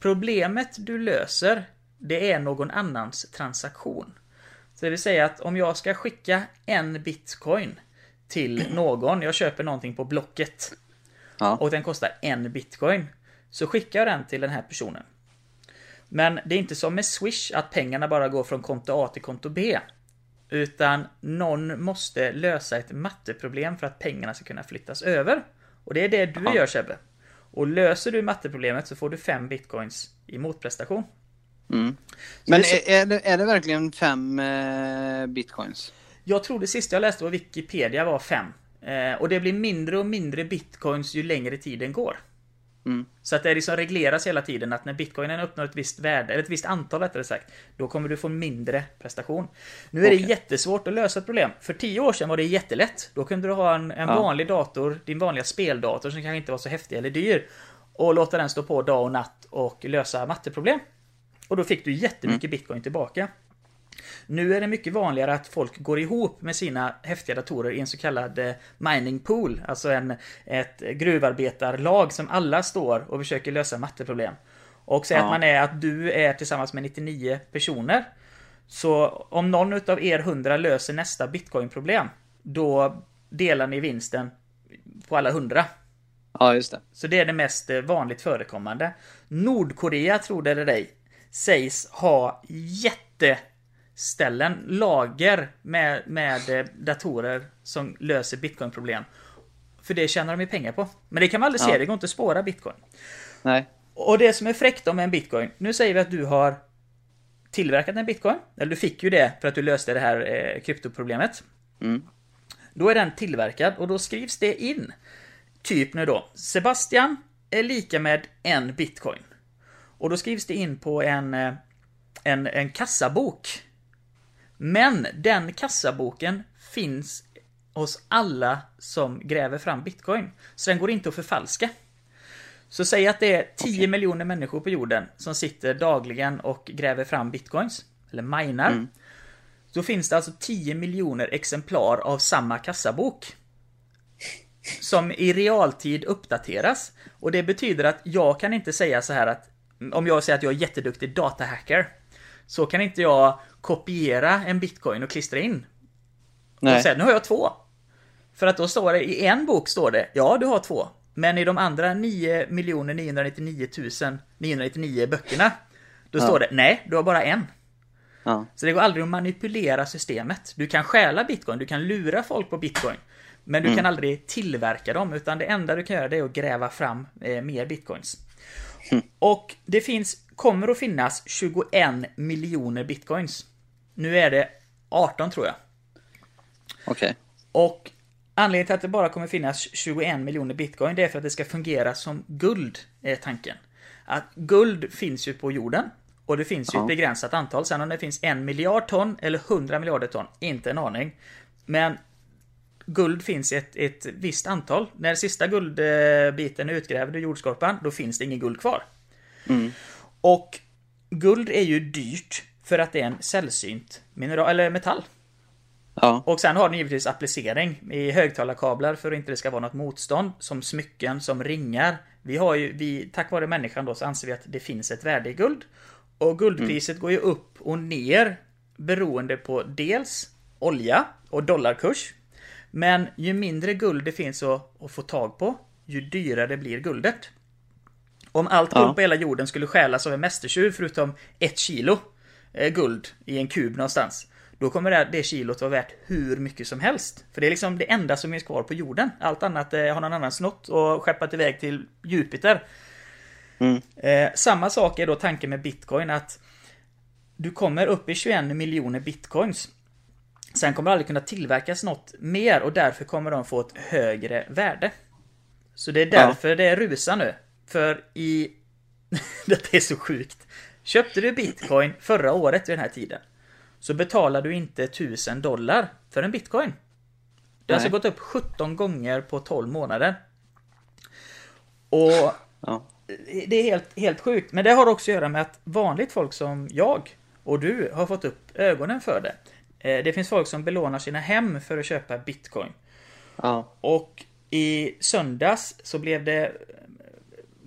Problemet du löser, det är någon annans transaktion. Så det vill säga att om jag ska skicka en bitcoin till någon, jag köper någonting på Blocket Ja. och den kostar en bitcoin, så skickar jag den till den här personen. Men det är inte som med Swish, att pengarna bara går från konto A till konto B. Utan någon måste lösa ett matteproblem för att pengarna ska kunna flyttas över. Och det är det du Ja. gör Sebbe. Och löser du matteproblemet så får du 5 bitcoins i motprestation. Mm. Men det är så- är, är, det, är det verkligen fem eh, bitcoins? Jag tror det sista jag läste på Wikipedia var 5. Eh, och det blir mindre och mindre bitcoins ju längre tiden går. Mm. Så att det liksom regleras hela tiden att när bitcoinen uppnår ett visst värde, eller ett visst antal rättare sagt, då kommer du få mindre prestation. Nu är det Okej. jättesvårt att lösa ett problem. För 10 år sedan var det jättelätt. Då kunde du ha en, en Ja. vanlig dator, din vanliga speldator som kanske inte var så häftig eller dyr, och låta den stå på dag och natt och lösa matteproblem. Och då fick du jättemycket bitcoin tillbaka. Nu är det mycket vanligare att folk går ihop med sina häftiga datorer i en så kallad eh, mining pool, alltså en, ett gruvarbetarlag som alla står och försöker lösa matteproblem. Och säg Ja. att man är att du är tillsammans med 99 personer. Så om någon utav er 100 löser nästa bitcoinproblem, då delar ni vinsten på alla 100. Ja, just det. Så det är det mest eh, vanligt förekommande. Nordkorea, tror det eller ej, sägs ha jätteställen, lager med, med eh, datorer som löser bitcoinproblem. För det tjänar de ju pengar på. Men det kan man aldrig se, Ja. det går inte att spåra bitcoin. Nej. Och det som är fräckt med en bitcoin, nu säger vi att du har tillverkat en bitcoin, eller du fick ju det för att du löste det här eh, kryptoproblemet. Mm. Då är den tillverkad och då skrivs det in. Typ nu då, Sebastian är lika med en bitcoin. Och då skrivs det in på en, eh, en, en kassabok. Men den kassaboken finns hos alla som gräver fram bitcoin. Så den går inte att förfalska. Så säg att det är 10 Okej. miljoner människor på jorden som sitter dagligen och gräver fram bitcoins. Eller minar. Mm. Då finns det alltså 10 miljoner exemplar av samma kassabok. Som i realtid uppdateras. Och det betyder att jag kan inte säga så här att om jag säger att jag är jätteduktig datahacker. Så kan inte jag kopiera en bitcoin och klistra in. Och Nej. säga nu har jag två. För att då står det i en bok står det ja du har två. Men i de andra 9 999 999 böckerna. Då Ja. står det nej du har bara en. Ja. Så det går aldrig att manipulera systemet. Du kan stjäla bitcoin, du kan lura folk på bitcoin. Men du kan aldrig tillverka dem, utan det enda du kan göra det är att gräva fram eh, mer bitcoins. Och det finns, kommer att finnas 21 miljoner bitcoins. Nu är det 18 tror jag. Okej. Och anledningen till att det bara kommer finnas 21 miljoner bitcoin, det är för att det ska fungera som guld, är tanken. Att guld finns ju på jorden. Och det finns ju Ja. ett begränsat antal. Sen om det finns en miljard ton eller 100 miljarder ton, inte en aning. Men guld finns ett, ett visst antal. När sista guldbiten är utgrävd ur jordskorpan, då finns det ingen guld kvar. Mm. Och guld är ju dyrt för att det är en sällsynt mineral, eller metall. Ja. Och sen har den givetvis applicering i högtalarkablar för att inte det ska vara något motstånd. Som smycken, som ringar. Vi har ju, vi, tack vare människan då så anser vi att det finns ett värde i guld. Och guldpriset går ju upp och ner beroende på dels olja och dollarkurs. Men ju mindre guld det finns att, att få tag på, ju dyrare blir guldet. Om allt guld Ja. på hela jorden skulle stjälas av en mästertjuv förutom ett kilo eh, guld i en kub någonstans. Då kommer det, det kilot vara värt hur mycket som helst. För det är liksom det enda som är kvar på jorden. Allt annat eh, har någon annan snott och skeppat iväg till Jupiter. Mm. Eh, samma sak är då tanken med bitcoin att du kommer upp i 21 miljoner bitcoins. Sen kommer det aldrig kunna tillverkas något mer och därför kommer de få ett högre värde. Så det är därför det rusar nu. För i... det är så sjukt. Köpte du bitcoin förra året vid den här tiden så betalar du inte 1000 dollar för en bitcoin. Det har alltså gått upp 17 gånger på 12 månader. Och Ja. det är helt, helt sjukt. Men det har också att göra med att vanligt folk som jag och du har fått upp ögonen för det. Eh, Det finns folk som belånar sina hem för att köpa bitcoin. Ja. Och i söndags så blev det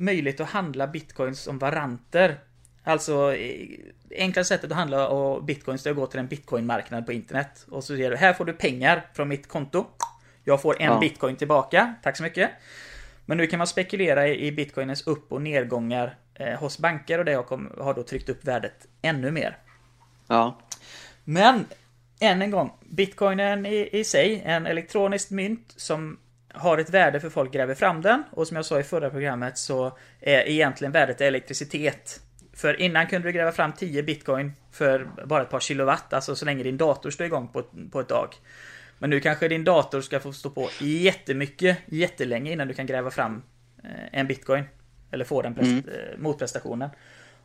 möjligt att handla bitcoins som varanter. Alltså eh, enkla sättet att handla och bitcoins det är att gå till en bitcoinmarknad på internet. Och så ser du, här får du pengar från mitt konto. Jag får en Ja. bitcoin tillbaka. Tack så mycket. Men nu kan man spekulera i i bitcoinens upp och nedgångar eh, hos banker och det har, kom, har då tryckt upp värdet ännu mer. Ja. Men än en gång, bitcoinen i, i sig, en elektroniskt mynt som har ett värde för folk gräver fram den. Och som jag sa i förra programmet så är egentligen värdet elektricitet. För innan kunde du gräva fram 10 bitcoin för bara ett par kilowatt, alltså så länge din dator står igång på, på ett dag. Men nu kanske din dator ska få stå på jättemycket, jättelänge innan du kan gräva fram eh, en bitcoin. Eller få den prest- eh, motprestationen.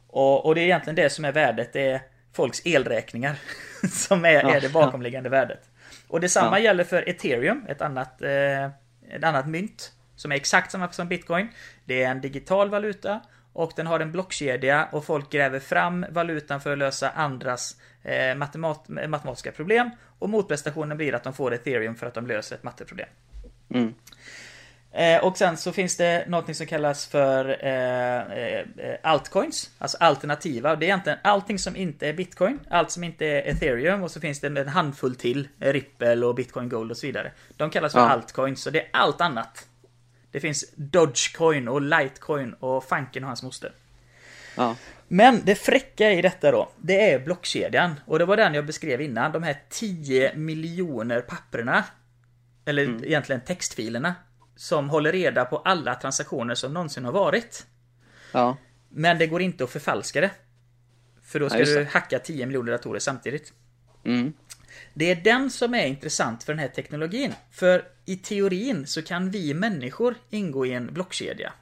Och, och det är egentligen det som är värdet, det är folks elräkningar. som är, Ja, är det bakomliggande värdet. Och detsamma Ja. gäller för ethereum, ett annat, eh, ett annat mynt. Som är exakt samma som bitcoin. Det är en digital valuta. Och den har en blockkedja och folk gräver fram valutan för att lösa andras eh, matemat, matematiska problem. Och motprestationen blir att de får ethereum för att de löser ett matteproblem. Mm. Eh, och sen så finns det något som kallas för eh, eh, altcoins, alltså alternativa. Det är egentligen allting som inte är bitcoin, allt som inte är ethereum och så finns det en handfull till, eh, Ripple och bitcoin gold och så vidare. De kallas för Ja. altcoins, och det är allt annat. Det finns Dogecoin och Litecoin och Fanken och hans moster. Ja. Men det fräcka i detta då, det är blockkedjan. Och det var den jag beskrev innan, de här 10 miljoner papperna. Eller egentligen textfilerna. Som håller reda på alla transaktioner som någonsin har varit. Ja. Men det går inte att förfalska det. För då ska Ja, du hacka 10 miljoner datorer samtidigt. Mm. Det är den som är intressant för den här teknologin. För i teorin så kan vi människor ingå i en blockkedja.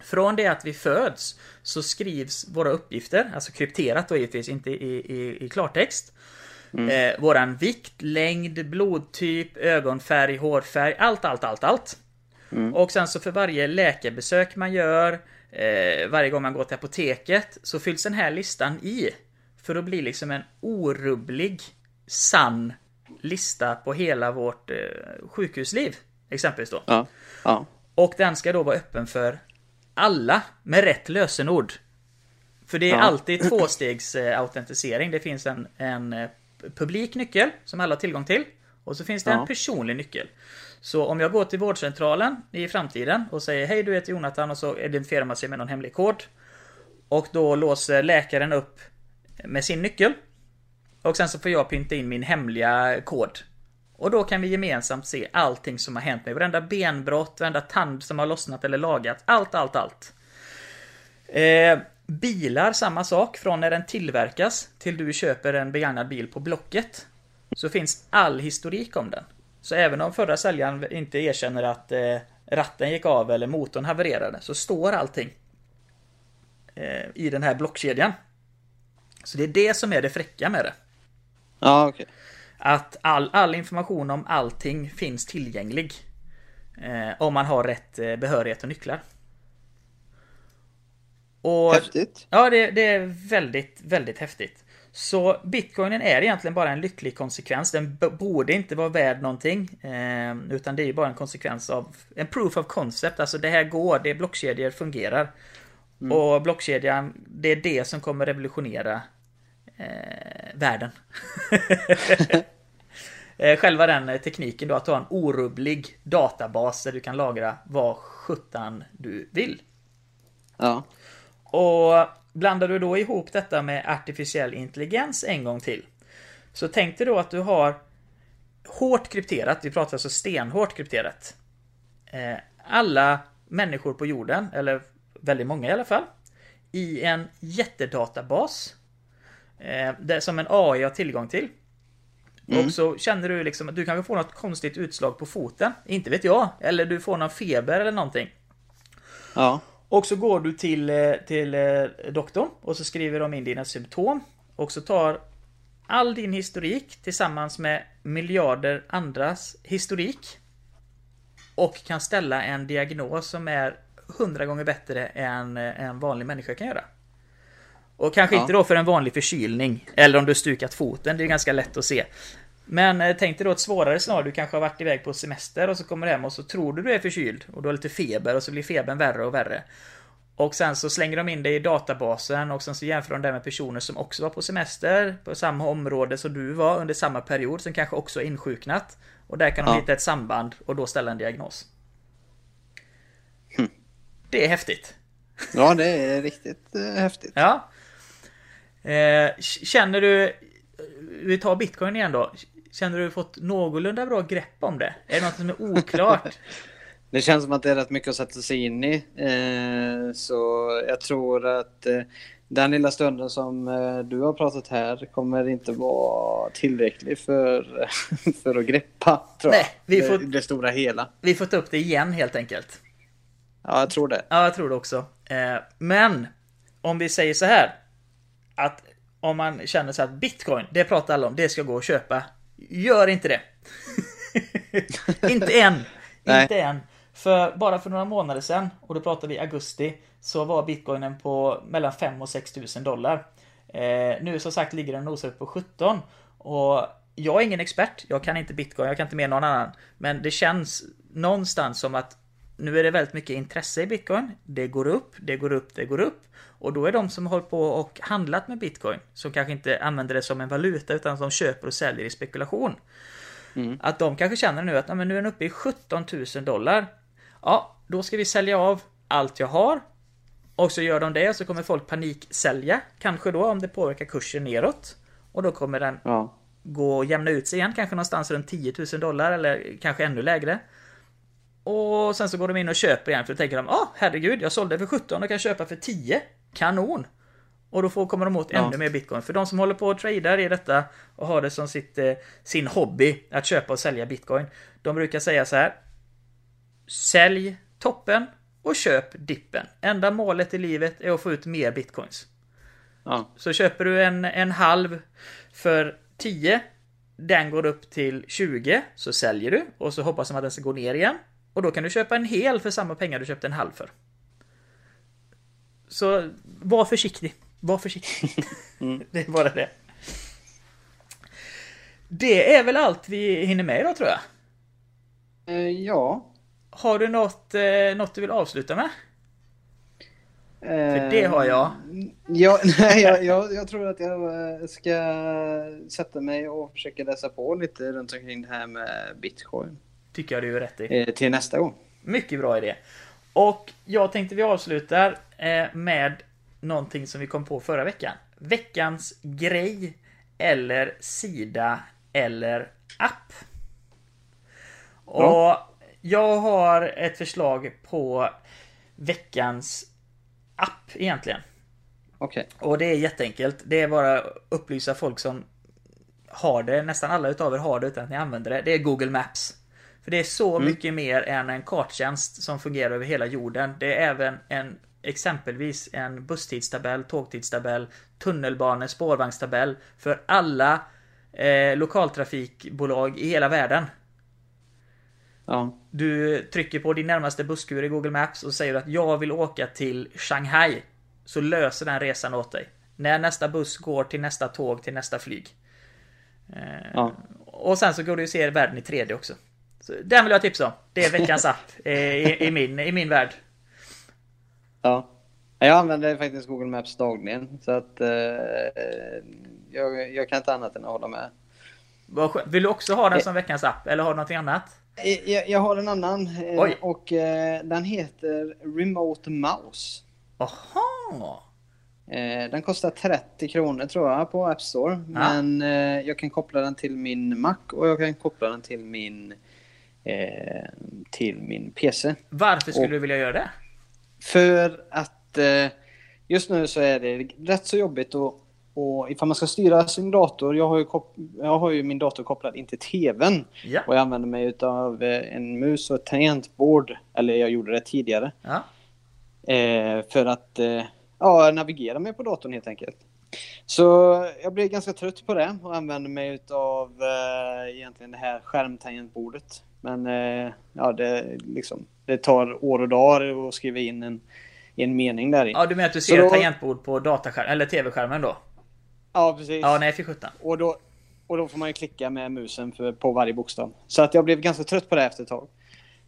Från det att vi föds så skrivs våra uppgifter, alltså krypterat då givetvis, inte i, i, i klartext. Eh, våran vikt, längd, blodtyp, ögonfärg, hårfärg, allt, allt, allt, allt. Och sen så för varje läkarbesök man gör, eh, varje gång man går till apoteket, så fylls den här listan i. För att bli liksom en orubblig, sann lista på hela vårt eh, sjukhusliv. Exempelvis då. Ja. Ja. Och den ska då vara öppen för alla med rätt lösenord. För det är Ja. alltid tvåstegsautentisering. Det finns en, en eh, publik nyckel som alla har tillgång till. Och så finns det en Ja. personlig nyckel. Så om jag går till vårdcentralen i framtiden och säger hej du heter Jonathan och så identifierar man sig med någon hemlig kod. Och då låser läkaren upp med sin nyckel. Och sen så får jag pynta in min hemliga kod. Och då kan vi gemensamt se allting som har hänt mig. Varenda benbrott, varenda tand som har lossnat eller lagat. Allt, allt, allt. Eh, bilar, samma sak. Från när den tillverkas till du köper en begagnad bil på Blocket. Så finns all historik om den. Så även om förra säljaren inte erkänner att eh, ratten gick av eller motorn havererade så står allting eh, i den här blockkedjan. Så det är det som är det fräcka med det. Ja, okej. Att all, all information om allting finns tillgänglig. Eh, om man har rätt eh, behörighet och nycklar. Och, Häftigt. Ja, det, det är väldigt, väldigt häftigt. Så bitcoinen är egentligen bara en lycklig konsekvens. Den borde inte vara värd någonting. Eh, utan det är ju bara en konsekvens av en proof of concept. Alltså det här går, det är blockkedjor fungerar. Och blockkedjan, det är det som kommer revolutionera eh, världen. Eh, Själva den eh, tekniken då att ha en orubblig databas där du kan lagra vad sjutton du vill. Ja. Och blandar du då ihop detta med artificiell intelligens en gång till. Så tänk dig då att du har hårt krypterat, vi pratar alltså stenhårt krypterat. Eh, alla människor på jorden, eller väldigt många i alla fall, i en jättedatabas. Eh, det som en AI har tillgång till. Och så känner du liksom att du kanske får något konstigt utslag på foten. Inte vet jag. Eller du får någon feber eller någonting. Ja. Och så går du till, eh, till eh, doktorn och så skriver de in dina symptom. Och så tar all din historik tillsammans med miljarder andras historik. Och kan ställa en diagnos som är hundra gånger bättre än eh, en vanlig människa kan göra. Och kanske Ja. inte då för en vanlig förkylning. Eller om du stukat foten, det är ganska lätt att se. Men eh, tänk dig då ett svårare scenario. Du kanske har varit iväg på semester och så kommer du hem och så tror du du är förkyld. Och du har lite feber och så blir febern värre och värre. Och sen så slänger de in dig i databasen och sen så jämför de det med personer som också var på semester på samma område som du var under samma period som kanske också har insjuknat. Och där kan de Ja. hitta ett samband och då ställa en diagnos. Det är häftigt. ja, det är riktigt eh, häftigt. Ja. Eh, känner du... Vi tar bitcoin igen då. Känner du fått någorlunda bra grepp om det? Är det något som är oklart? Det känns som att det är rätt mycket att sätta sig in i. Eh, så jag tror att eh, den lilla stunden som eh, du har pratat här kommer inte vara tillräcklig för, för att greppa, tror Nej, vi får- det stora hela. Vi får ta upp det igen helt enkelt. Ja, jag tror det. Ja, jag tror det också. Men om vi säger så här. Att om man känner så att bitcoin, det pratar alla om, det ska gå att köpa. Gör inte det. inte än. Nej. Inte än. För bara för några månader sedan, och då pratar vi augusti, så var bitcoinen på mellan 5 och 6 tusen dollar. Eh, nu som sagt ligger den nosar upp på 17. Och jag är ingen expert, jag kan inte bitcoin, jag kan inte mer än någon annan. Men det känns någonstans som att nu är det väldigt mycket intresse i bitcoin. Det går upp, det går upp, det går upp. Och då är de som håller på och handlat med bitcoin, som kanske inte använder det som en valuta utan som köper och säljer i spekulation. Att de kanske känner nu att "Nej, men nu är den uppe i 17 000 dollar. Ja, då ska vi sälja av allt jag har. Och så gör de det så kommer folk paniksälja. Kanske då om det påverkar kursen neråt. Och då kommer den Ja. gå och jämna ut sig igen, kanske någonstans runt 10 000 dollar eller kanske ännu lägre. Och sen så går de in och köper igen för då tänker de ah herregud, jag sålde för 17 och kan köpa för 10. Kanon! Och då får, kommer de åt Ja. ännu mer bitcoin. För de som håller på och tradar i detta och har det som sitt, eh, sin hobby att köpa och sälja bitcoin. De brukar säga så här. Sälj toppen och köp dippen. Enda målet i livet är att få ut mer bitcoins. Ja. Så köper du en, en halv för 10. Den går upp till 20. Så säljer du. Och så hoppas man att den ska gå ner igen. Och då kan du köpa en hel för samma pengar du köpte en halv för. Så var försiktig. Var försiktig. Det är bara det. Det är väl allt vi hinner med idag tror jag. Eh, ja. Har du något, eh, något du vill avsluta med? För det har jag. Ja, nej, jag, jag, jag tror att jag eh, ska sätta mig och försöka läsa på lite runt omkring det här med bitcoin Tycker jag du är rätt i. eh, till nästa gång. Mycket bra idé. Och jag tänkte vi avslutar eh, med någonting som vi kom på förra veckan. Veckans grej eller sida eller app. Och Bra. jag har ett förslag på veckans app egentligen. Okej. Och det är jätteenkelt. Det är bara att upplysa folk som har det, nästan alla utav er har det utan att ni använder det. Det är Google Maps. För det är så mycket mer än en karttjänst som fungerar över hela jorden. Det är även en exempelvis en busstidstabell, tågtidstabell, tunnelbane, spårvagnstabell för alla eh, lokaltrafikbolag i hela världen. Ja. Du trycker på din närmaste busskur i Google Maps och säger att jag vill åka till Shanghai. Så löser den resan åt dig. När nästa buss går till nästa tåg till nästa flyg. Eh, Ja. Och sen så går du och ser världen i 3D också. Så den vill jag tipsa om. Det är veckans app eh, i, i, min, i min värld. ja. Jag använder faktiskt Google Maps dagligen så att eh, jag, jag kan inte annat än att hålla med. Vill du också ha den som veckans app? Eller har du någonting annat? Eh, Jag, jag har en annan eh, Oj. och eh, den heter Remote Mouse. Aha! Eh, den kostar 30 kronor tror jag på App Store. Men eh, jag kan koppla den till min Mac och jag kan koppla den till min, eh, till min PC. Varför skulle Och- du vilja göra det? För att eh, just nu så är det rätt så jobbigt och, och ifall man ska styra sin dator. Jag har ju, jag har ju min dator kopplad in till TVn. Ja. Och jag använder mig utav eh, en mus och ett tangentbord. Eller jag gjorde det tidigare. Ja. Eh, för att eh, ja, navigera mig på datorn helt enkelt. Så jag blev ganska trött på det och använde mig utav eh, egentligen det här skärmtangentbordet. Men eh, ja, det, liksom, det tar år och dagar att skriva in en, en mening där i. ja, du menar att du ser då- ett tangentbord på dataskärmen, eller TV-skärmen då? Ja, precis. Ja, nej för sjutton. Och, då, och då får man ju klicka med musen för, på varje bokstav. Så att jag blev ganska trött på det efter ett tag.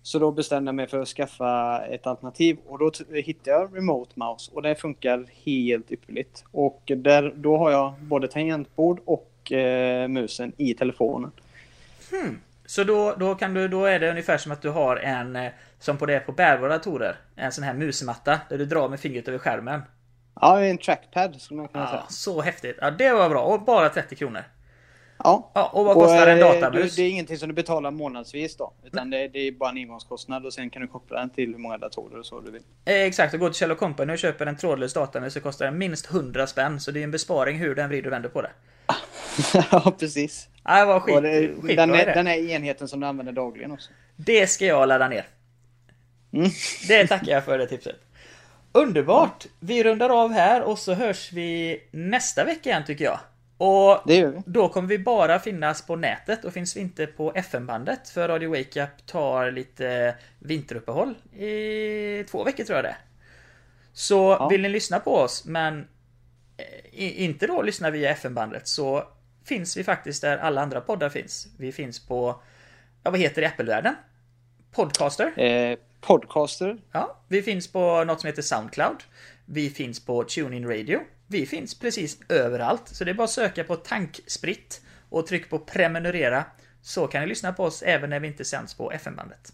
Så då bestämde jag mig för att skaffa ett alternativ och då hittade jag Remote Mouse och det funkar helt ypperligt. Och där, då har jag både tangentbord och eh, musen i telefonen. Så då, då, kan du, då är det ungefär som att du har en, eh, som på det på bärbara datorer, en sån här musmatta där du drar med fingret över skärmen. Ja, en trackpad skulle man kunna Ja, säga. så häftigt. Ja, det var bra. Och bara 30 kronor. Ja. Ja, och vad kostar en eh, datamus? Du, det är ingenting som du betalar månadsvis då. Utan det, det är bara en engångskostnad och sen kan du koppla den till hur många datorer och så du vill. Eh, Exakt, och gå till Kjell Company och köper en trådlös datamus så kostar den minst 100 spänn. Så det är en besparing hur den vrider och vänder på det. ja, precis. Ja, det var skit, det, skitbra den, är, den är enheten som du använder dagligen också. Det ska jag ladda ner. Mm. Det tackar jag för det tipset. Underbart! Vi rundar av här och så hörs vi nästa vecka igen tycker jag. Och då kommer vi bara finnas på nätet och finns vi inte på FM-bandet för Radio Wake Up tar lite vinteruppehåll i två veckor tror jag det. Så Ja. vill ni lyssna på oss men eh, inte då lyssna via FM-bandet så finns vi faktiskt där alla andra poddar finns. Vi finns på, ja vad heter det i Apple-världen? Podcaster. Eh, podcaster. Ja, vi finns på något som heter Soundcloud. Vi finns på TuneIn Radio. Vi finns precis överallt, så det är bara att söka på tankspritt och tryck på prenumerera. Så kan ni lyssna på oss även när vi inte sänds på FM-bandet.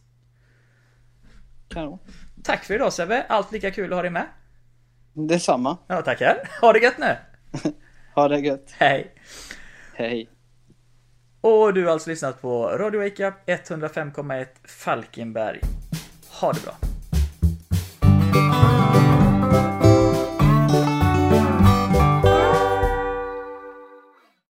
Kanon. Tack för idag Sebbe, allt lika kul att ha dig med. Detsamma. Ja, tackar. Ha det gött nu. Ha det gött. Hej. Hej. Och du har alltså lyssnat på Radio Wakeup 105,1 Falkenberg. Ha det bra.